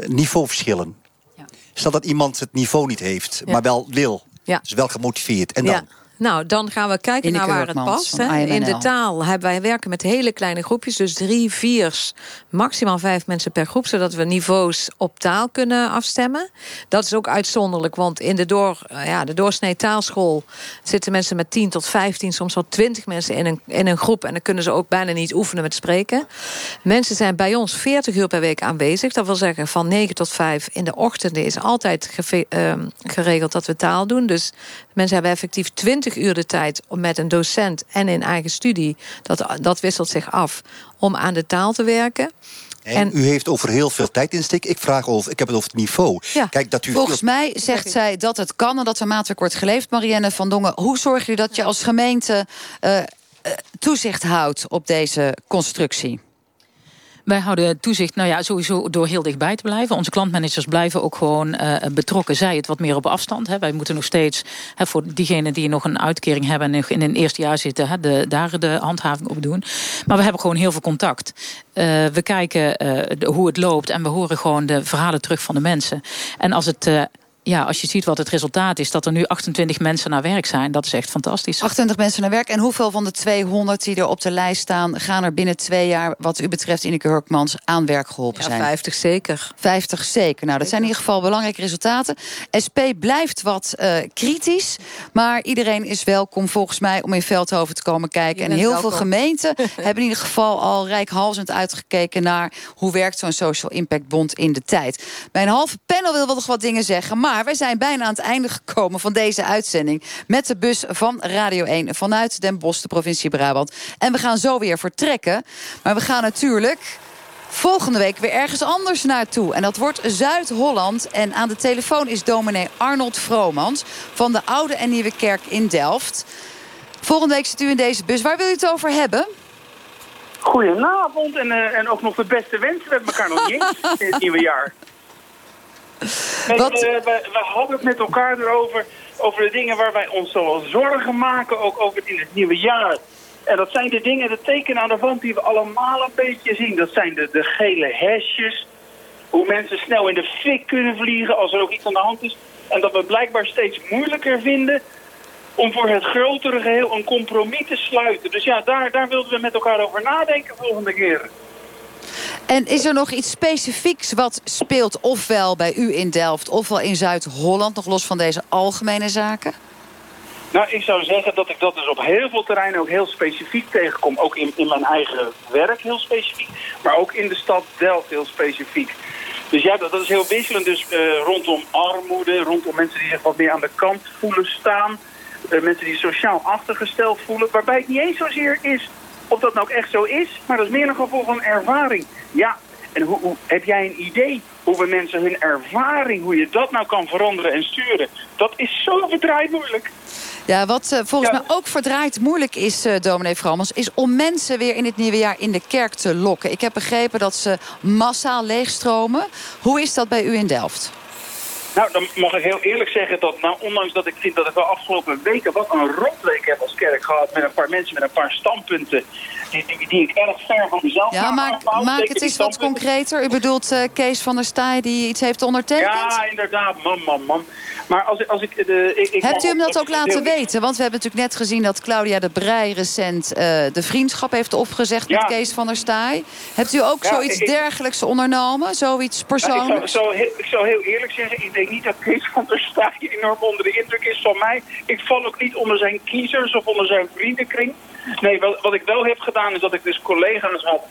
niveauverschillen. Ja. Stel dat iemand het niveau niet heeft, ja. maar wel wil. Ja. Dus wel gemotiveerd. En dan? Nou, dan gaan we kijken naar waar het past. Hè. In de taal hebben wij werken met hele kleine groepjes. Dus drie, vier, maximaal vijf mensen per groep. Zodat we niveaus op taal kunnen afstemmen. Dat is ook uitzonderlijk. Want in de, door, ja, de doorsnee taalschool zitten mensen met 10 tot 15, soms wel 20 mensen in een, in een groep. En dan kunnen ze ook bijna niet oefenen met spreken. Mensen zijn bij ons 40 uur per week aanwezig. Dat wil zeggen van 9 tot 5 in de ochtenden is altijd uh, geregeld dat we taal doen. Dus Mensen hebben effectief 20 uur de tijd om met een docent en in eigen studie, dat, dat wisselt zich af, om aan de taal te werken. En, u heeft over heel veel tijd insteek. Ik vraag over, ik heb het over het niveau. Ja. Kijk, dat u Volgens mij zegt zij dat het kan en dat er maatwerk wordt geleefd. Marianne van Dongen, hoe zorg je dat je als gemeente uh, toezicht houdt op deze constructie? Wij houden toezicht, nou ja, sowieso door heel dichtbij te blijven. Onze klantmanagers blijven ook gewoon uh, betrokken. Zij het wat meer op afstand. Hè. Wij moeten nog steeds, hè, voor diegenen die nog een uitkering hebben... en in een eerste jaar zitten, hè, de, daar de handhaving op doen. Maar we hebben gewoon heel veel contact. Uh, we kijken de, hoe het loopt en we horen gewoon de verhalen terug van de mensen. En als het ja, als je ziet wat het resultaat is, dat er nu 28 mensen naar werk zijn, dat is echt fantastisch. 28 mensen naar werk. En hoeveel van de 200 die er op de lijst staan, gaan er binnen twee jaar, wat u betreft, Ineke Hurkmans, aan werk geholpen ja, zijn? 50 zeker. 50 zeker. Nou, dat zijn in ieder geval belangrijke resultaten. SP blijft wat uh, kritisch, maar iedereen is welkom volgens mij om in Veldhoven te komen kijken. En heel welkom. veel gemeenten hebben in ieder geval al rijkhalsend uitgekeken naar hoe werkt zo'n Social Impact Bond in de tijd. Mijn halve panel wil wel nog wat dingen zeggen, maar maar wij zijn bijna aan het einde gekomen van deze uitzending... met de bus van Radio 1 vanuit Den Bosch, de provincie Brabant. En we gaan zo weer vertrekken. Maar we gaan natuurlijk volgende week weer ergens anders naartoe. En dat wordt Zuid-Holland. En aan de telefoon is dominee Arnold Vromans... van de Oude en Nieuwe Kerk in Delft. Volgende week zit u in deze bus. Waar wil u het over hebben? Goedenavond en, uh, en ook nog de beste wensen. We hebben elkaar nog niet eens in het nieuwe jaar. Kijk, Wat? Uh, we, we, hadden het met elkaar erover, over de dingen waar wij ons zo zorgen maken, ook over in het nieuwe jaar. En dat zijn de dingen, de tekenen aan de wand die we allemaal een beetje zien. Dat zijn de, de gele hesjes, hoe mensen snel in de fik kunnen vliegen als er ook iets aan de hand is. En dat we blijkbaar steeds moeilijker vinden om voor het grotere geheel een compromis te sluiten. Dus ja, daar, daar wilden we met elkaar over nadenken volgende keer. En is er nog iets specifieks wat speelt ofwel bij u in Delft... ofwel in Zuid-Holland, nog los van deze algemene zaken? Nou, ik zou zeggen dat ik dat dus op heel veel terreinen ook heel specifiek tegenkom. Ook in, in mijn eigen werk heel specifiek, maar ook in de stad Delft heel specifiek. Dus ja, dat, dat is heel wisselend. Dus uh, rondom armoede, rondom mensen die zich wat meer aan de kant voelen staan... Uh, mensen die sociaal achtergesteld voelen, waarbij het niet eens zozeer is of dat nou ook echt zo is, maar dat is meer een gevolg van ervaring. Ja, en hoe, hoe, heb jij een idee hoe we mensen hun ervaring, hoe je dat nou kan veranderen en sturen? Dat is zo verdraaid moeilijk. Ja, wat uh, volgens ja. mij ook verdraaid moeilijk is, uh, dominee is om mensen weer in het nieuwe jaar in de kerk te lokken. Ik heb begrepen dat ze massaal leegstromen. Hoe is dat bij u in Delft? Nou, dan mag ik heel eerlijk zeggen dat, nou, ondanks dat ik vind dat ik wel afgelopen weken wat een rotweek heb als kerk gehad met een paar mensen met een paar standpunten die, die, die ik erg ver van mezelf Ja, maak, maak het eens wat concreter. U bedoelt uh, Kees van der Staaij die iets heeft ondertekend? Ja, inderdaad, man, man, man. Maar als, als ik, de, ik, ik Hebt u hem dat ook laten weten? Want we hebben natuurlijk net gezien dat Claudia de Brij recent uh, de vriendschap heeft opgezegd ja. met Kees van der Staaij. Hebt u ook ja, zoiets ik, dergelijks ondernomen? Zoiets persoonlijks? Ja, ik, zou, ik zou heel eerlijk zeggen, ik denk niet dat Kees van der Staaij enorm onder de indruk is van mij. Ik val ook niet onder zijn kiezers of onder zijn vriendenkring. Nee, wat, wat ik wel heb gedaan is dat ik dus collega's had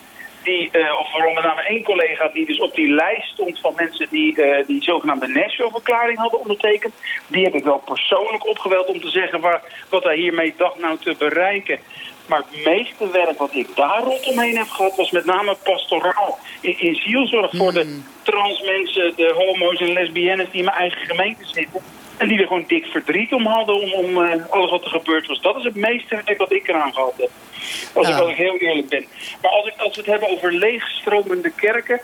die, uh, of vooral met name één collega die dus op die lijst stond van mensen die uh, die zogenaamde Nashville-verklaring hadden ondertekend. Die heb ik wel persoonlijk opgeweld om te zeggen waar, wat hij hiermee dacht nou te bereiken. Maar het meeste werk wat ik daar rondomheen heb gehad was met name pastoraal. In, in zielzorg voor mm. de trans mensen, de homo's en lesbiennes die in mijn eigen gemeente zitten. En die er gewoon dik verdriet om hadden om, om uh, alles wat er gebeurd was. Dat is het meeste wat ik eraan gehad heb. Als, ja. ik, als ik heel eerlijk ben. Maar als, ik, als we het hebben over leegstromende kerken.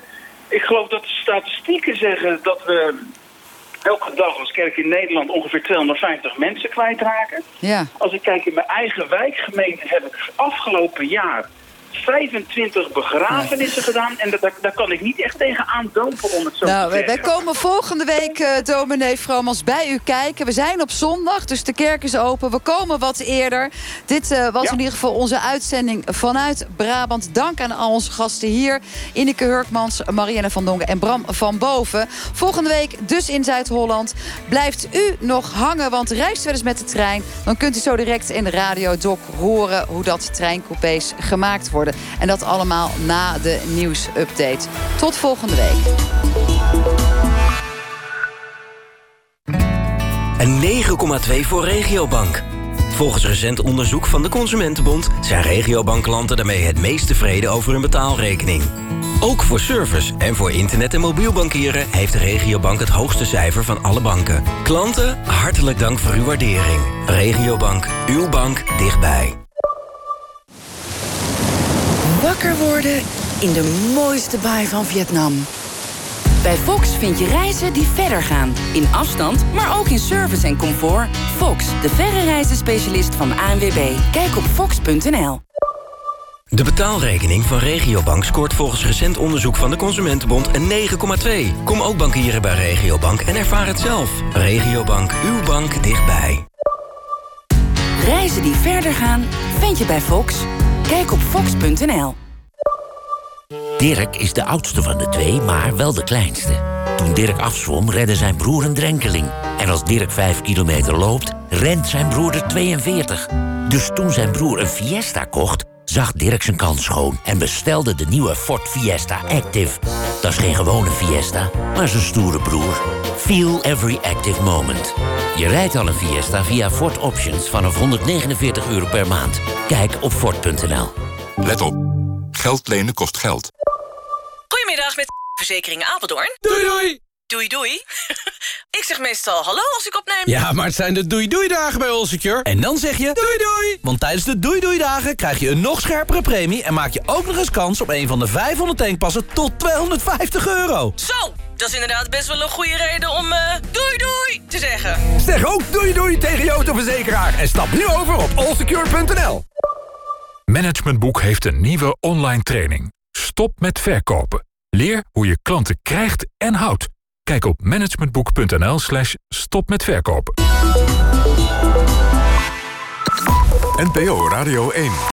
Ik geloof dat de statistieken zeggen dat we elke dag als kerk in Nederland ongeveer 250 mensen kwijtraken. Ja. Als ik kijk in mijn eigen wijkgemeente heb ik afgelopen jaar 25 begrafenissen gedaan. En daar, daar kan ik niet echt tegen aandopen om het zo nou, te zeggen. Wij komen volgende week, uh, dominee Vromans, bij u kijken. We zijn op zondag, dus de kerk is open. We komen wat eerder. Dit uh, was ja. in ieder geval onze uitzending vanuit Brabant. Dank aan al onze gasten hier. Ineke Hurkmans, Marianne van Dongen en Bram van Boven. Volgende week dus in Zuid-Holland. Blijft u nog hangen, want reist wel eens met de trein. Dan kunt u zo direct in de radiodoc horen hoe dat treincoupés gemaakt worden. En dat allemaal na de nieuwsupdate. Tot volgende week. en 9,2 voor Regiobank. Volgens recent onderzoek van de Consumentenbond... zijn Regiobank-klanten daarmee het meest tevreden over hun betaalrekening. Ook voor service en voor internet- en mobiel bankieren... heeft de Regiobank het hoogste cijfer van alle banken. Klanten, hartelijk dank voor uw waardering. Regiobank, uw bank dichtbij. Wakker worden in de mooiste baai van Vietnam. Bij Fox vind je reizen die verder gaan. In afstand, maar ook in service en comfort. Fox, de verre reizenspecialist van ANWB. Kijk op fox.nl. De betaalrekening van Regiobank scoort volgens recent onderzoek van de Consumentenbond een 9,2. Kom ook bankieren bij Regiobank en ervaar het zelf. Regiobank, uw bank dichtbij. Reizen die verder gaan, vind je bij Fox. Kijk op fox.nl. Dirk is de oudste van de twee, maar wel de kleinste. Toen Dirk afzwom, redde zijn broer een drenkeling. En als Dirk 5 kilometer loopt, rent zijn broer er 42. Dus toen zijn broer een Fiesta kocht, zag Dirk zijn kans schoon... en bestelde de nieuwe Ford Fiesta Active. Dat is geen gewone Fiesta, maar zijn stoere broer. Feel every active moment. Je rijdt al een Fiesta via Ford Options vanaf 149 euro per maand. Kijk op Ford.nl. Let op. Geld lenen kost geld. Goedemiddag met verzekering Apeldoorn. Doei doei! Doei doei. ik zeg meestal hallo als ik opneem. Ja, maar het zijn de doei doei dagen bij Allsecure. En dan zeg je doei doei! Want tijdens de doei doei dagen krijg je een nog scherpere premie... en maak je ook nog eens kans op een van de 500 tankpassen tot 250 euro. Zo, dat is inderdaad best wel een goede reden om eh, doei doei te zeggen. Zeg ook doei doei tegen je autoverzekeraar... en stap nu over op allsecure.nl. Managementboek heeft een nieuwe online training. Stop met verkopen. Leer hoe je klanten krijgt en houdt. Kijk op managementboek.nl slash stop met verkopen. NPO Radio 1.